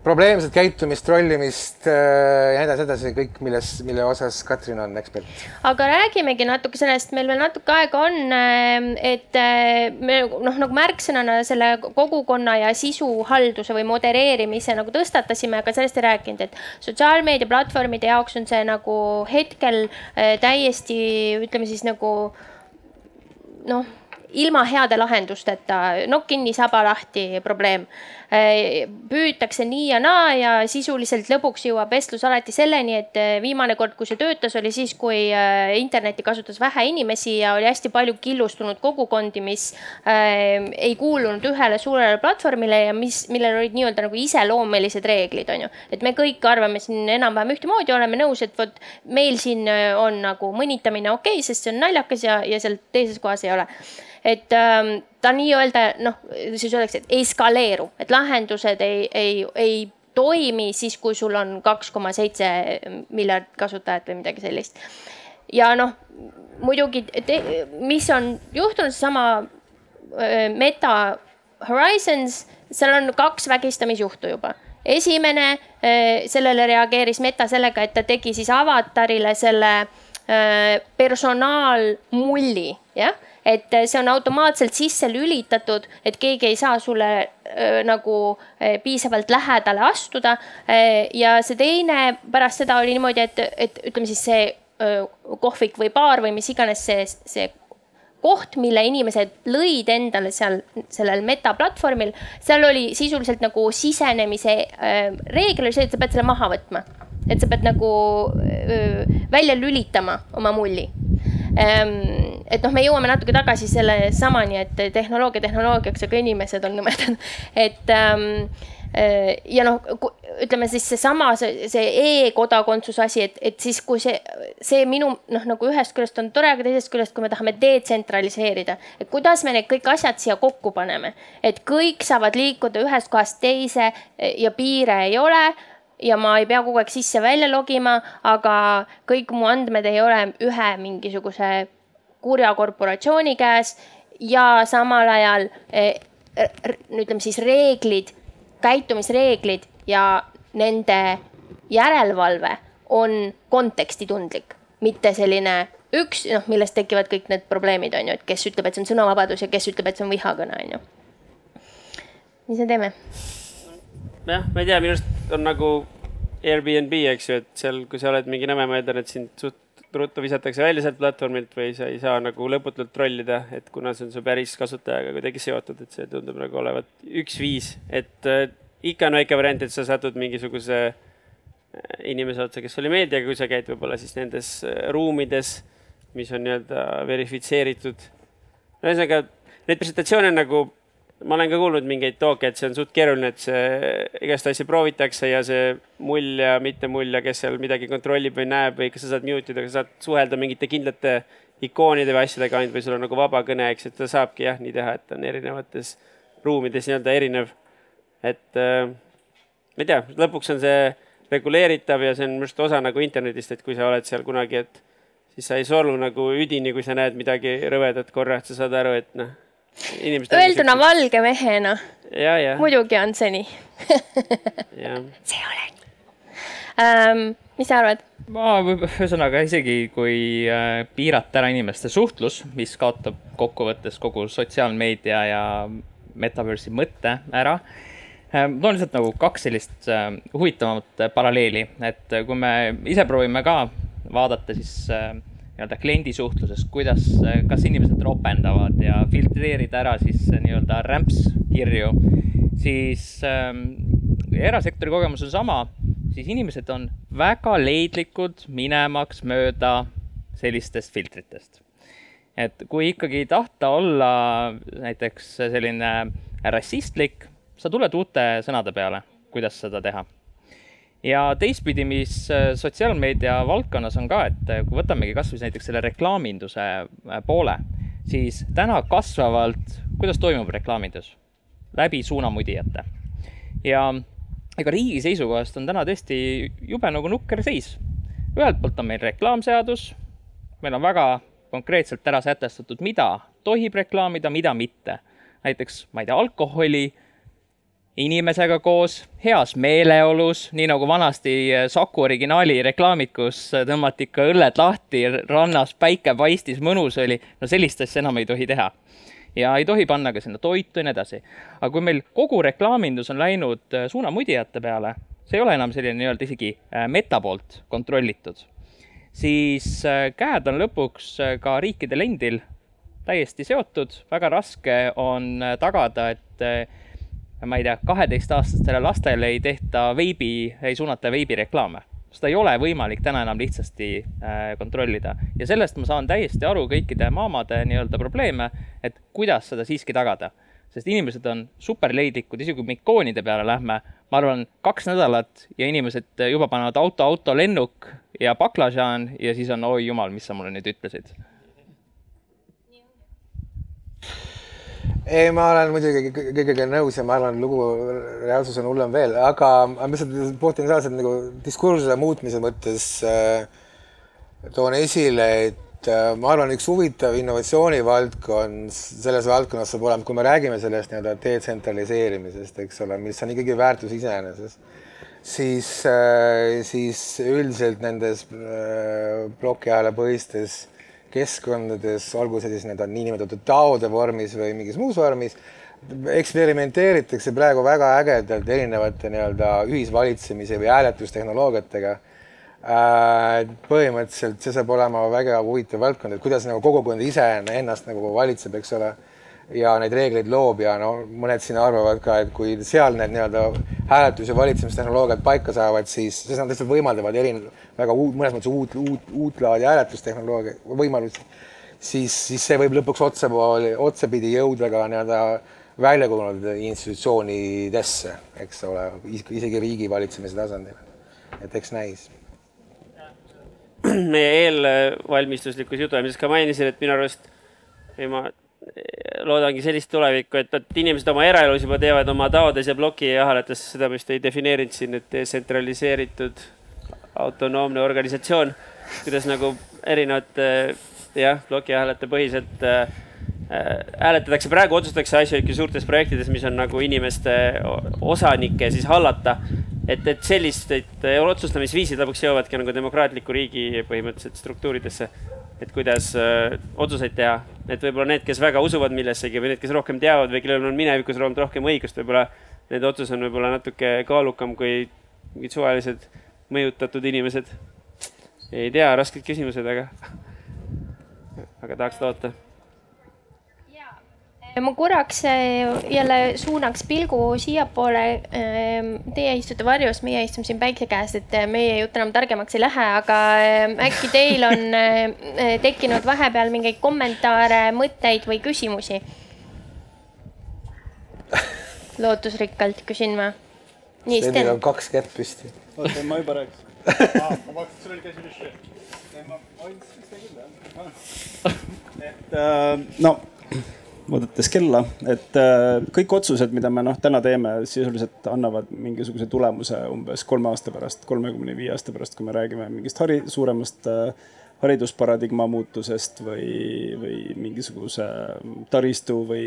probleemset käitumist, trollimist äh, ja nii edasi, edasi, kõik, milles, mille osas Katrin on ekspert. aga räägimegi natuke sellest, meil veel natuke aega on, äh, et äh, me noh, nagu märksõnana selle kogukonna ja sisuhalduse või modereerimise nagu tõstatasime, aga sellest ei rääkinud, et sotsiaalmeedia platvormide jaoks on see nagu hetkel täiesti ütleme siis nagu noh ilma heade lahendusteta, nokk kinni, saba lahti probleem. Äh, püütakse nii ja naa ja sisuliselt lõpuks jõuab vestlus alati selleni, et äh, viimane kord, kui see töötas, oli siis, kui äh, internetti kasutas vähe inimesi ja oli hästi palju killustunud kogukondi, mis ei kuulunud ühele suurele platvormile ja mis, millel olid nii-öelda nagu iseloomelised reeglid, on ju. et me kõik arvame siin enam-vähem ühtemoodi, oleme nõus, et vot meil siin on nagu mõnitamine okei okay,, sest see on naljakas ja, ja seal teises kohas ei ole et ähm, ta nii-öelda noh, siis öeldakse, et eskaleerub, et lahendused ei, ei, ei toimi siis, kui sul on kaks koma seitse miljardit kasutajat või midagi sellist. ja noh, muidugi, mis on juhtunud, seesama Meta Horizons, seal on kaks vägistamisjuhtu juba esimene, sellele reageeris Meta sellega, et ta tegi siis avatarile selle personaalmulli, jah et see on automaatselt sisse lülitatud, et keegi ei saa sulle äh, nagu äh, piisavalt lähedale astuda äh,. ja see teine pärast seda oli niimoodi, et, et ütleme siis see äh, kohvik või baar või mis iganes see, see koht, mille inimesed lõid endale seal sellel metaplatvormil, seal oli sisuliselt nagu sisenemise äh, reegel oli see, et sa pead selle maha võtma. et sa pead nagu välja lülitama oma mulli et noh, me jõuame natuke tagasi selle samani, et tehnoloogia tehnoloogiaks, aga inimesed on nõmedad. et ähm, Äh, ja noh, ütleme siis seesama, see, see e-kodakondsuse asi, et, et siis kui see, see minu noh, nagu ühest küljest on tore, aga teisest küljest, kui me tahame detsentraliseerida, et kuidas me need kõik asjad siia kokku paneme, et kõik saavad liikuda ühest kohast teise ja piire ei ole ja ma ei pea kogu aeg sisse-välja logima, aga kõik mu andmed ei ole ühe mingisuguse kurja korporatsiooni käes ja samal ajal eh, ütleme siis reeglid käitumisreeglid ja nende järelevalve on kontekstitundlik, mitte selline üks, noh, millest tekivad kõik need probleemid, on ju, et kes ütleb, et see on sõnavabadus ja kes ütleb, et see on vihakõne, on ju. mis me teeme? Jah, ma ei tea, minu arust on nagu Airbnb, eks ju, et seal, kui sa oled mingi nõme, ma eeldan, et sind suht ruttu visatakse välja sealt platvormilt või sa ei saa nagu lõputult trollida, et kuna see on su päris kasutajaga kuidagi seotud, et see tundub nagu olevat üks viis, et äh, ikka on väike variant, et sa satud mingisuguse äh, inimese otsa, kes sulle ei meeldi, aga kui sa käid võib-olla siis nendes äh, ruumides, mis on nii-öelda verifitseeritud. no ühesõnaga, neid presentatsioone on nagu ma olen ka kuulnud mingeid tooke, et see on suht keeruline, et see igast asju proovitakse ja see mull ja mitte mull ja kes seal midagi kontrollib või näeb või kas sa saad mute ida, kas sa saad suhelda mingite kindlate ikoonide või asjadega ainult või sul on nagu vaba kõne, eks, et ta saabki jah nii teha, et on erinevates ruumides nii-öelda erinev. et äh, ma ei tea, lõpuks on see reguleeritav ja see on minu arust osa nagu internetist, et kui sa oled seal kunagi, et siis sa ei solvu nagu üdini, kui sa näed midagi rõvedat korra, et sa saad aru, et noh Öelduna valge mehena. muidugi on see nii see olen ähm,. mis sa arvad? ma ühesõnaga isegi kui äh, piirata ära inimeste suhtlus, mis kaotab kokkuvõttes kogu sotsiaalmeedia ja metaverse'i mõtte ära äh,. toon lihtsalt nagu kaks sellist äh, huvitavamat paralleeli, et kui me ise proovime ka vaadata, siis äh, nii-öelda kliendisuhtluses, kuidas, kas inimesed ropendavad ja filtreerida ära siis nii-öelda rämpskirju, siis ähm, erasektori kogemus on sama, siis inimesed on väga leidlikud minemaks mööda sellistest filtritest. et kui ikkagi tahta olla näiteks selline rassistlik, sa tuled uute sõnade peale, kuidas seda teha ja teistpidi, mis äh, sotsiaalmeedia valdkonnas on ka, et äh, kui võtamegi kasvõi näiteks selle reklaaminduse äh, poole, siis täna kasvavalt, kuidas toimub reklaamindus? läbi suunamudijate. ja ega riigi seisukohast on täna tõesti jube nagu nukker seis. ühelt poolt on meil reklaamseadus, meil on väga konkreetselt ära sätestatud, mida tohib reklaamida, mida mitte. näiteks, ma ei tea, alkoholi inimesega koos, heas meeleolus, nii nagu vanasti eh, Saku originaali reklaamid, kus eh, tõmmati ikka õlled lahti, rannas päike paistis, mõnus oli. no sellist asja enam ei tohi teha. ja ei tohi panna ka sinna toitu ja nii edasi. aga kui meil kogu reklaamindus on läinud eh, suunamudijate peale, see ei ole enam selline nii-öelda isegi meta poolt kontrollitud, siis käed on lõpuks ka riikidel endil täiesti seotud, väga raske on tagada, et ma ei tea, kaheteistaastastele lastele ei tehta veebi, ei suunata veebireklaame. seda ei ole võimalik täna enam lihtsasti äh, kontrollida ja sellest ma saan täiesti aru kõikide maamade nii-öelda probleeme, et kuidas seda siiski tagada. sest inimesed on superleidlikud, isegi kui me ikoonide peale lähme, ma arvan, kaks nädalat ja inimesed juba panevad auto, auto, lennuk ja baklažaan ja siis on oi jumal, mis sa mulle nüüd ütlesid ei, ma olen muidugi kõigega nõus ja ma arvan, lugu reaalsus on hullem veel, aga ma lihtsalt potentsiaalselt nagu diskursuse muutmise mõttes äh, toon esile, et äh, ma arvan, üks huvitav innovatsioonivaldkond selles valdkonnas saab olema, kui me räägime sellest nii-öelda detsentraliseerimisest, eks ole, mis on ikkagi väärtus iseenesest, siis äh,, siis üldiselt nendes äh, plokiajalapõhistes keskkondades, olgu see siis nii-öelda niinimetatud taode vormis või mingis muus vormis, eksperimenteeritakse praegu väga ägedalt erinevate nii-öelda ühisvalitsemise või hääletustehnoloogiatega äh,. põhimõtteliselt see saab olema väga huvitav valdkond, et kuidas nagu kogukond ise ennast nagu valitseb, eks ole ja neid reegleid loob ja no mõned siin arvavad ka, et kui seal need nii-öelda hääletus- ja valitsemistehnoloogiad paika saavad, siis, siis nad lihtsalt võimaldavad erinev, väga uut, mõnes mõttes uut, uut, uut laadi hääletustehnoloogia võimalusi, siis, siis see võib lõpuks otsepoole, otsapidi jõuda ka nii-öelda välja kujunenud institutsioonidesse, eks ole, isegi riigivalitsemise tasandil. et eks näis meie eelvalmistuslikus jutuajamises ka mainisin, et minu arust või ma loodangi sellist tulevikku, et, et inimesed oma eraelus juba teevad oma taodes ja plokiahelates, seda ma vist ei defineerinud siin, et detsentraliseeritud autonoomne organisatsioon, kuidas nagu erinevate jah, plokiahelate põhiselt äh, hääletatakse, praegu otsustatakse asju ikka suurtes projektides, mis on nagu inimeste osanike siis hallata. Et, et sellised otsustamisviisid lõpuks jõuavadki nagu demokraatliku riigi põhimõtteliselt struktuuridesse et kuidas äh, otsuseid teha. et võib-olla need, kes väga usuvad millessegi või need, kes rohkem teavad või kellel on minevikus rohkem õigust, võib-olla nende otsus on võib-olla natuke kaalukam kui mingid suvalised mõjutatud inimesed. ei tea, rasked küsimused, aga, aga tahaks loota ma korraks äh, jälle suunaks pilgu siiapoole. Ähm, teie istute varjus, meie istume siin päikse käes, et äh, meie jutt enam targemaks ei lähe, aga ähm, äkki teil on äh, tekkinud vahepeal mingeid kommentaare, mõtteid või küsimusi? lootusrikkalt küsin ma. nii, Sten. on kaks kätt püsti. oota, ma juba rääkisin ah,. ma vaatasin, sul oli käsi püsti. ma hoidsin seda küll jah. et no vaadates kella, et äh, kõik otsused, mida me noh, täna teeme, sisuliselt annavad mingisuguse tulemuse umbes kolme aasta pärast, kolme kuni viie aasta pärast, kui me räägime mingist hari-, suuremast äh, haridusparadigma muutusest või, või mingisuguse taristu või,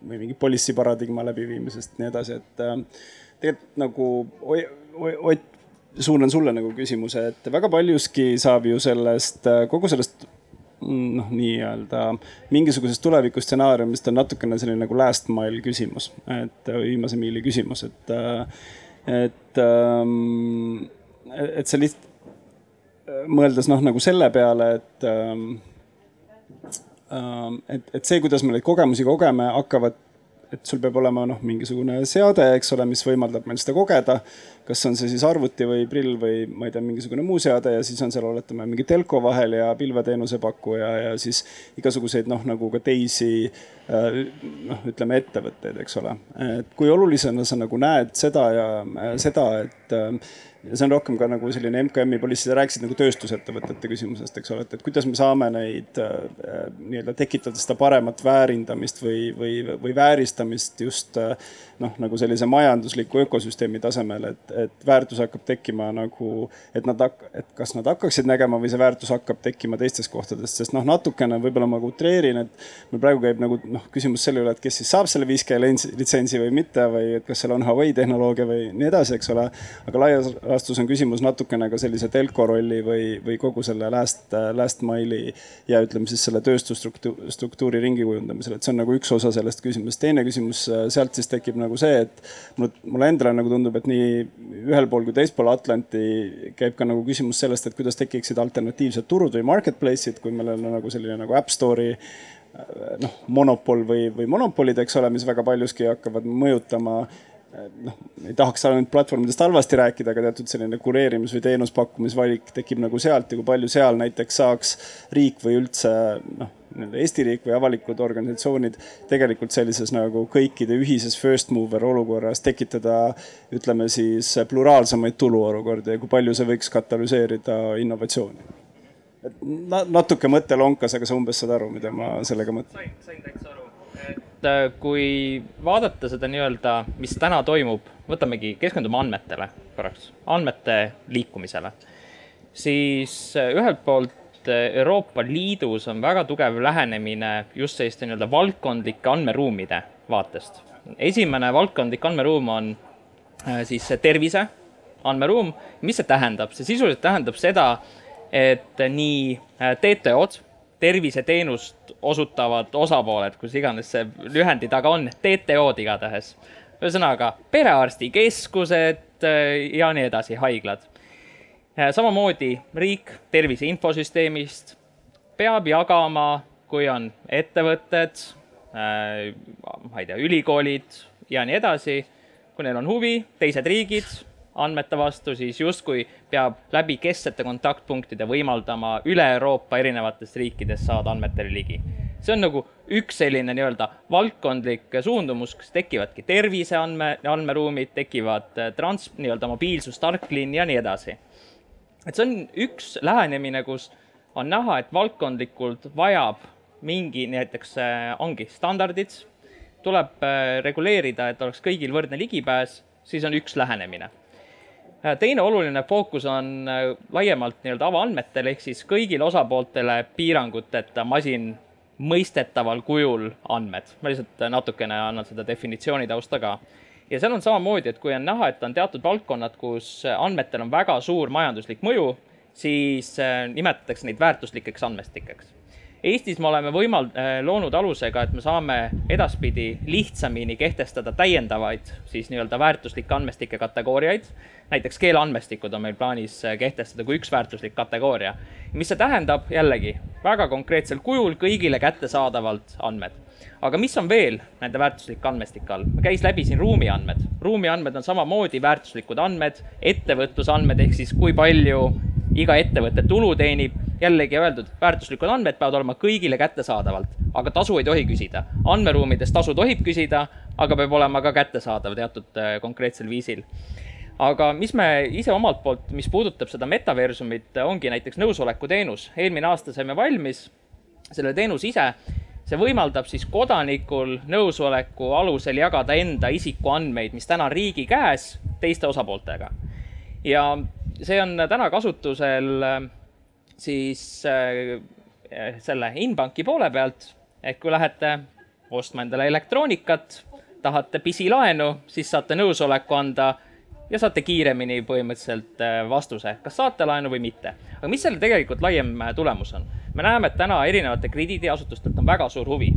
või mingi policy paradigma läbiviimisest, nii edasi, et äh, tegelikult nagu Ott, suunan sulle nagu küsimuse, et väga paljuski saab ju sellest, kogu sellest noh, nii-öelda mingisugusest tulevikustsenaariumist on natukene selline nagu last mile küsimus, et viimase miili küsimus, et, et, ähm, et see lihtsalt mõeldes noh, nagu selle peale, et, ähm, ähm, et, et see, kuidas me neid kogemusi kogeme, hakkavad et sul peab olema noh, mingisugune seade, eks ole, mis võimaldab meil seda kogeda. kas on see siis arvuti või prill või ma ei tea, mingisugune muu seade ja siis on seal, oletame, mingi telko vahel ja pilveteenuse pakkuja ja siis igasuguseid noh, nagu ka teisi äh, noh, ütleme ettevõtteid, eks ole. et kui olulisena sa nagu näed seda ja äh, seda, et äh, ja see on rohkem ka nagu selline MKM-i poliitika, sa rääkisid nagu tööstusettevõtete küsimusest, eks ole, et, et kuidas me saame neid äh, nii-öelda tekitada seda paremat väärindamist või, või, või vääristamist just äh, noh, nagu sellise majandusliku ökosüsteemi tasemel, et, et väärtus hakkab tekkima nagu, et nad, et kas nad hakkaksid nägema või see väärtus hakkab tekkima teistes kohtades, sest noh, natukene võib-olla ma utreerin, et meil praegu käib nagu noh, küsimus selle üle, et kes siis saab selle 5G litsentsi või mitte või et kas seal on Huawei tehnoloogia või nii edasi, eks ole. aga laias vastus on küsimus natukene ka sellise telko rolli või, või kogu selle last, last mile'i ja ütleme siis selle tööstusstruktuuri ringi kujundamisel, et see on nagu üks osa sellest küsimusest. teine küsimus sealt siis tekib nagu see, et mulle, mulle endale nagu tundub, et nii ühel pool kui teispool Atlanti käib ka nagu küsimus sellest, et kuidas tekiksid alternatiivsed turud või marketplace'id, kui meil on nagu selline nagu App Store'i noh, monopol või, või monopolid, eks ole, mis väga paljuski hakkavad mõjutama noh, ei tahaks ainult platvormidest halvasti rääkida, aga teatud selline kureerimis või teenuspakkumisvalik tekib nagu sealt ja kui palju seal näiteks saaks riik või üldse noh, nii-öelda Eesti riik või avalikud organisatsioonid tegelikult sellises nagu kõikide ühises first mover olukorras tekitada, ütleme siis pluraalsemaid tuluolukordi ja kui palju see võiks katalüseerida innovatsiooni? et natuke mõttelonkas, aga sa umbes saad aru, mida ma sellega mõtlen? sain, sain täitsa aru et äh, kui vaadata seda nii-öelda, mis täna toimub, võtamegi, keskendume andmetele korraks, andmete liikumisele, siis äh, ühelt poolt äh, Euroopa Liidus on väga tugev lähenemine just selliste nii-öelda valdkondlike andmeruumide vaatest. esimene valdkondlik andmeruum on siis tervise andmeruum. mis see tähendab? see sisuliselt tähendab seda, et nii TTO-d terviseteenust osutavad osapooled, kus iganes see lühendi taga on, TTO-d igatahes. ühesõnaga perearstikeskused äh, ja nii edasi, haiglad. samamoodi riik tervise infosüsteemist peab jagama, kui on ettevõtted, ma ei tea, ülikoolid ja nii edasi, kui neil on huvi, teised riigid andmete vastu, siis justkui peab läbi kesksete kontaktpunktide võimaldama üle Euroopa erinevatest riikidest saada andmetele ligi. see on nagu üks selline nii-öelda valdkondlik suundumus, kus tekivadki terviseandme, andmeruumid, tekivad äh, trans-, nii-öelda mobiilsus, tarklinn ja nii edasi. et see on üks lähenemine, kus on näha, et valdkondlikult vajab mingi näiteks äh, ongi standardid, tuleb äh, reguleerida, et oleks kõigil võrdne ligipääs, siis on üks lähenemine Äh, teine oluline fookus on äh, laiemalt nii-öelda avaandmetel ehk siis kõigile osapooltele piiranguteta masin mõistetaval kujul andmed. ma lihtsalt natukene annan seda definitsiooni tausta ka. ja seal on samamoodi, et kui on näha, et on teatud valdkonnad, kus andmetel on väga suur majanduslik mõju, siis äh, nimetatakse neid väärtuslikeks andmestikeks Eestis me oleme võimal-, loonud alusega, et me saame edaspidi lihtsamini kehtestada täiendavaid siis nii-öelda väärtuslike andmestike kategooriaid näiteks keeleandmestikud on meil plaanis äh, kehtestada kui üks väärtuslik kategooria. mis see tähendab, jällegi väga konkreetsel kujul kõigile kättesaadavalt andmed. aga mis on veel nende väärtuslike andmestike all? käis läbi siin ruumiandmed. ruumiandmed on samamoodi väärtuslikud andmed, ettevõtlusandmed ehk siis kui palju iga ettevõte tulu teenib, jällegi öeldud, väärtuslikud andmed peavad olema kõigile kättesaadavalt, aga tasu ei tohi küsida. andmeruumides tasu tohib küsida, aga peab olema ka kättesaadav teatud äh, konkreetsel viisil aga mis me ise omalt poolt, mis puudutab seda metaversumit, ongi näiteks nõusolekuteenus. eelmine aasta saime valmis selle teenuse ise. see võimaldab siis kodanikul nõusoleku alusel jagada enda isikuandmeid, mis täna on riigi käes, teiste osapooltega. Ja see on täna kasutusel siis äh, selle Inbanki poole pealt, et kui lähete ostma endale elektroonikat, tahate pisilaenu, siis saate nõusoleku anda ja saate kiiremini põhimõtteliselt äh, vastuse, kas saate laenu või mitte. aga mis selle tegelikult laiem äh, tulemus on? me näeme, et täna erinevate krediidiasutustelt on väga suur huvi.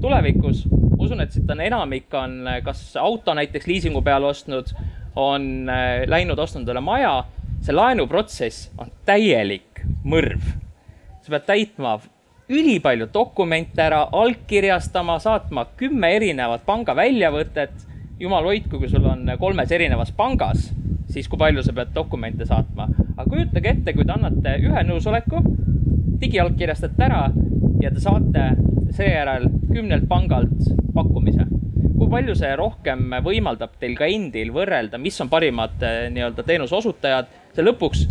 tulevikus usun, et siit on enamik on äh, kas auto näiteks liisingu peale ostnud, on läinud ostnud endale maja. see laenuprotsess on täielik mõrv. sa pead täitma ülipalju dokumente ära, allkirjastama, saatma kümme erinevat panga väljavõtet jumal hoidku, kui sul on kolmes erinevas pangas, siis kui palju sa pead dokumente saatma. aga kujutage ette, kui te annate ühe nõusoleku, digiallkirjastate ära ja te saate seejärel kümnelt pangalt pakkumise. Kui palju see rohkem võimaldab teil ka endil võrrelda, mis on parimad eh, nii-öelda teenuse osutajad, see lõpuks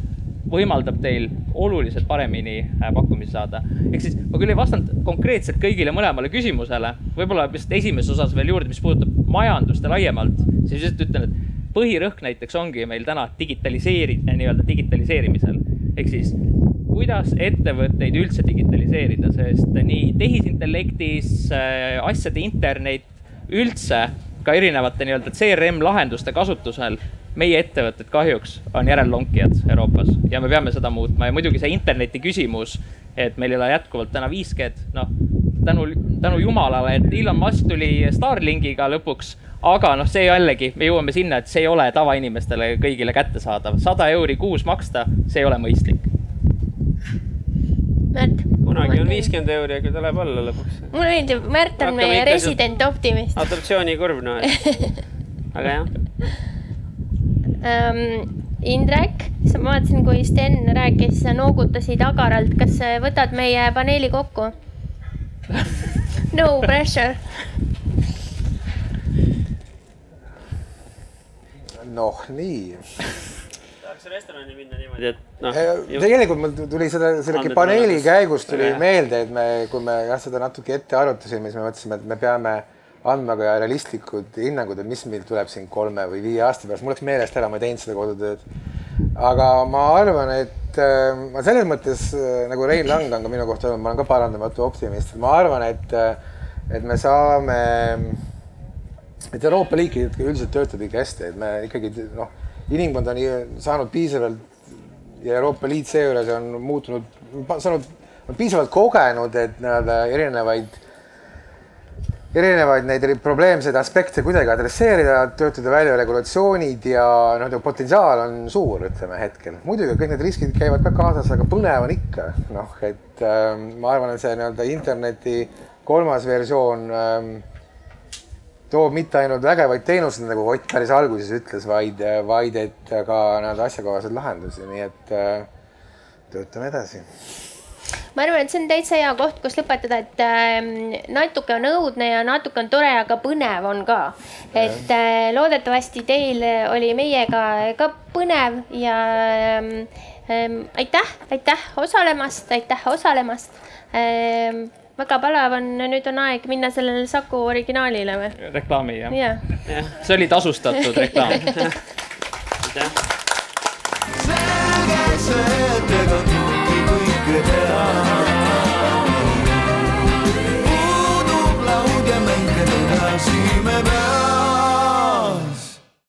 võimaldab teil oluliselt paremini äh, pakkumisi saada. ehk siis ma küll ei vastanud konkreetselt kõigile mõlemale küsimusele, võib-olla vist esimeses osas veel juurde, mis puudutab majandust ja laiemalt, siis lihtsalt ütlen, et põhirõhk näiteks ongi meil täna digitaliseeri-, nii-öelda digitaliseerimisel. ehk siis kuidas ettevõtteid üldse digitaliseerida, sest nii tehisintellektis, asjade internet, üldse ka erinevate nii-öelda CRM lahenduste kasutusel meie ettevõtted kahjuks on järellonkijad Euroopas ja me peame seda muutma ja muidugi see interneti küsimus, et meil ei ole jätkuvalt täna 5G-d, noh tänu, tänu jumalale, et Elon Musk tuli Starlinkiga lõpuks, aga noh, see jällegi, me jõuame sinna, et see ei ole tavainimestele kõigile kättesaadav, sada euri kuus maksta, see ei ole mõistlik. Märt. Kunagi on viiskümmend euri, aga ta läheb alla lõpuks. mulle meeldib, Märt on meie resident optimist. adoptsioonikurv, noh, et aga jah ähm,. Indrek, ma vaatasin, kui Sten rääkis, sa noogutasid agaralt, kas võtad meie paneeli kokku no pressure. noh, nii tahaks restorani minna niimoodi, et noh. tegelikult mul tuli seda, selle paneeli käigus tuli meelde, et me, kui me jah, seda natuke ette arutasime, siis me mõtlesime, et me peame andma ka realistlikud hinnangud, et mis meil tuleb siin kolme või viie aasta pärast, mul läks meelest ära, ma ei teinud seda kodutööd. aga ma arvan, et äh, ma selles mõttes äh, nagu Rein Lang on ka minu kohta öelnud, ma olen ka parandamatu optimist, ma arvan, et, äh, et me saame, et Euroopa Liit üldiselt töötab ikka hästi, et me ikkagi noh, inimkond on saanud piisavalt ja Euroopa Liit seejuures on muutunud, saanud on piisavalt kogenud, et nii-öelda erinevaid erinevaid neid probleemseid aspekte kuidagi adresseerida, töötada välja regulatsioonid ja noh, potentsiaal on suur, ütleme hetkel. muidugi kõik need riskid käivad ka kaasas, aga põnev on ikka, noh, et äh, ma arvan, et see nii-öelda interneti kolmas versioon ähm, toob mitte ainult vägevaid teenuseid, nagu Ott päris alguses ütles, vaid, vaid et ka nii-öelda asjakohaseid lahendusi, nii et äh, töötame edasi. Ma arvan, et see on täitsa hea koht, kus lõpetada, et äh, natuke on õudne ja natuke on tore, aga põnev on ka. et äh, loodetavasti teil oli meiega ka põnev ja äh, aitäh, aitäh osalemast, aitäh osalemast. Äh, väga palav on, nüüd on aeg minna sellele Saku originaalile või? reklaami jah ja. ja.. see oli tasustatud reklaam aitäh. selge see, et ega kõike kõike teha. puudub laud ja mäng, edasi me peame.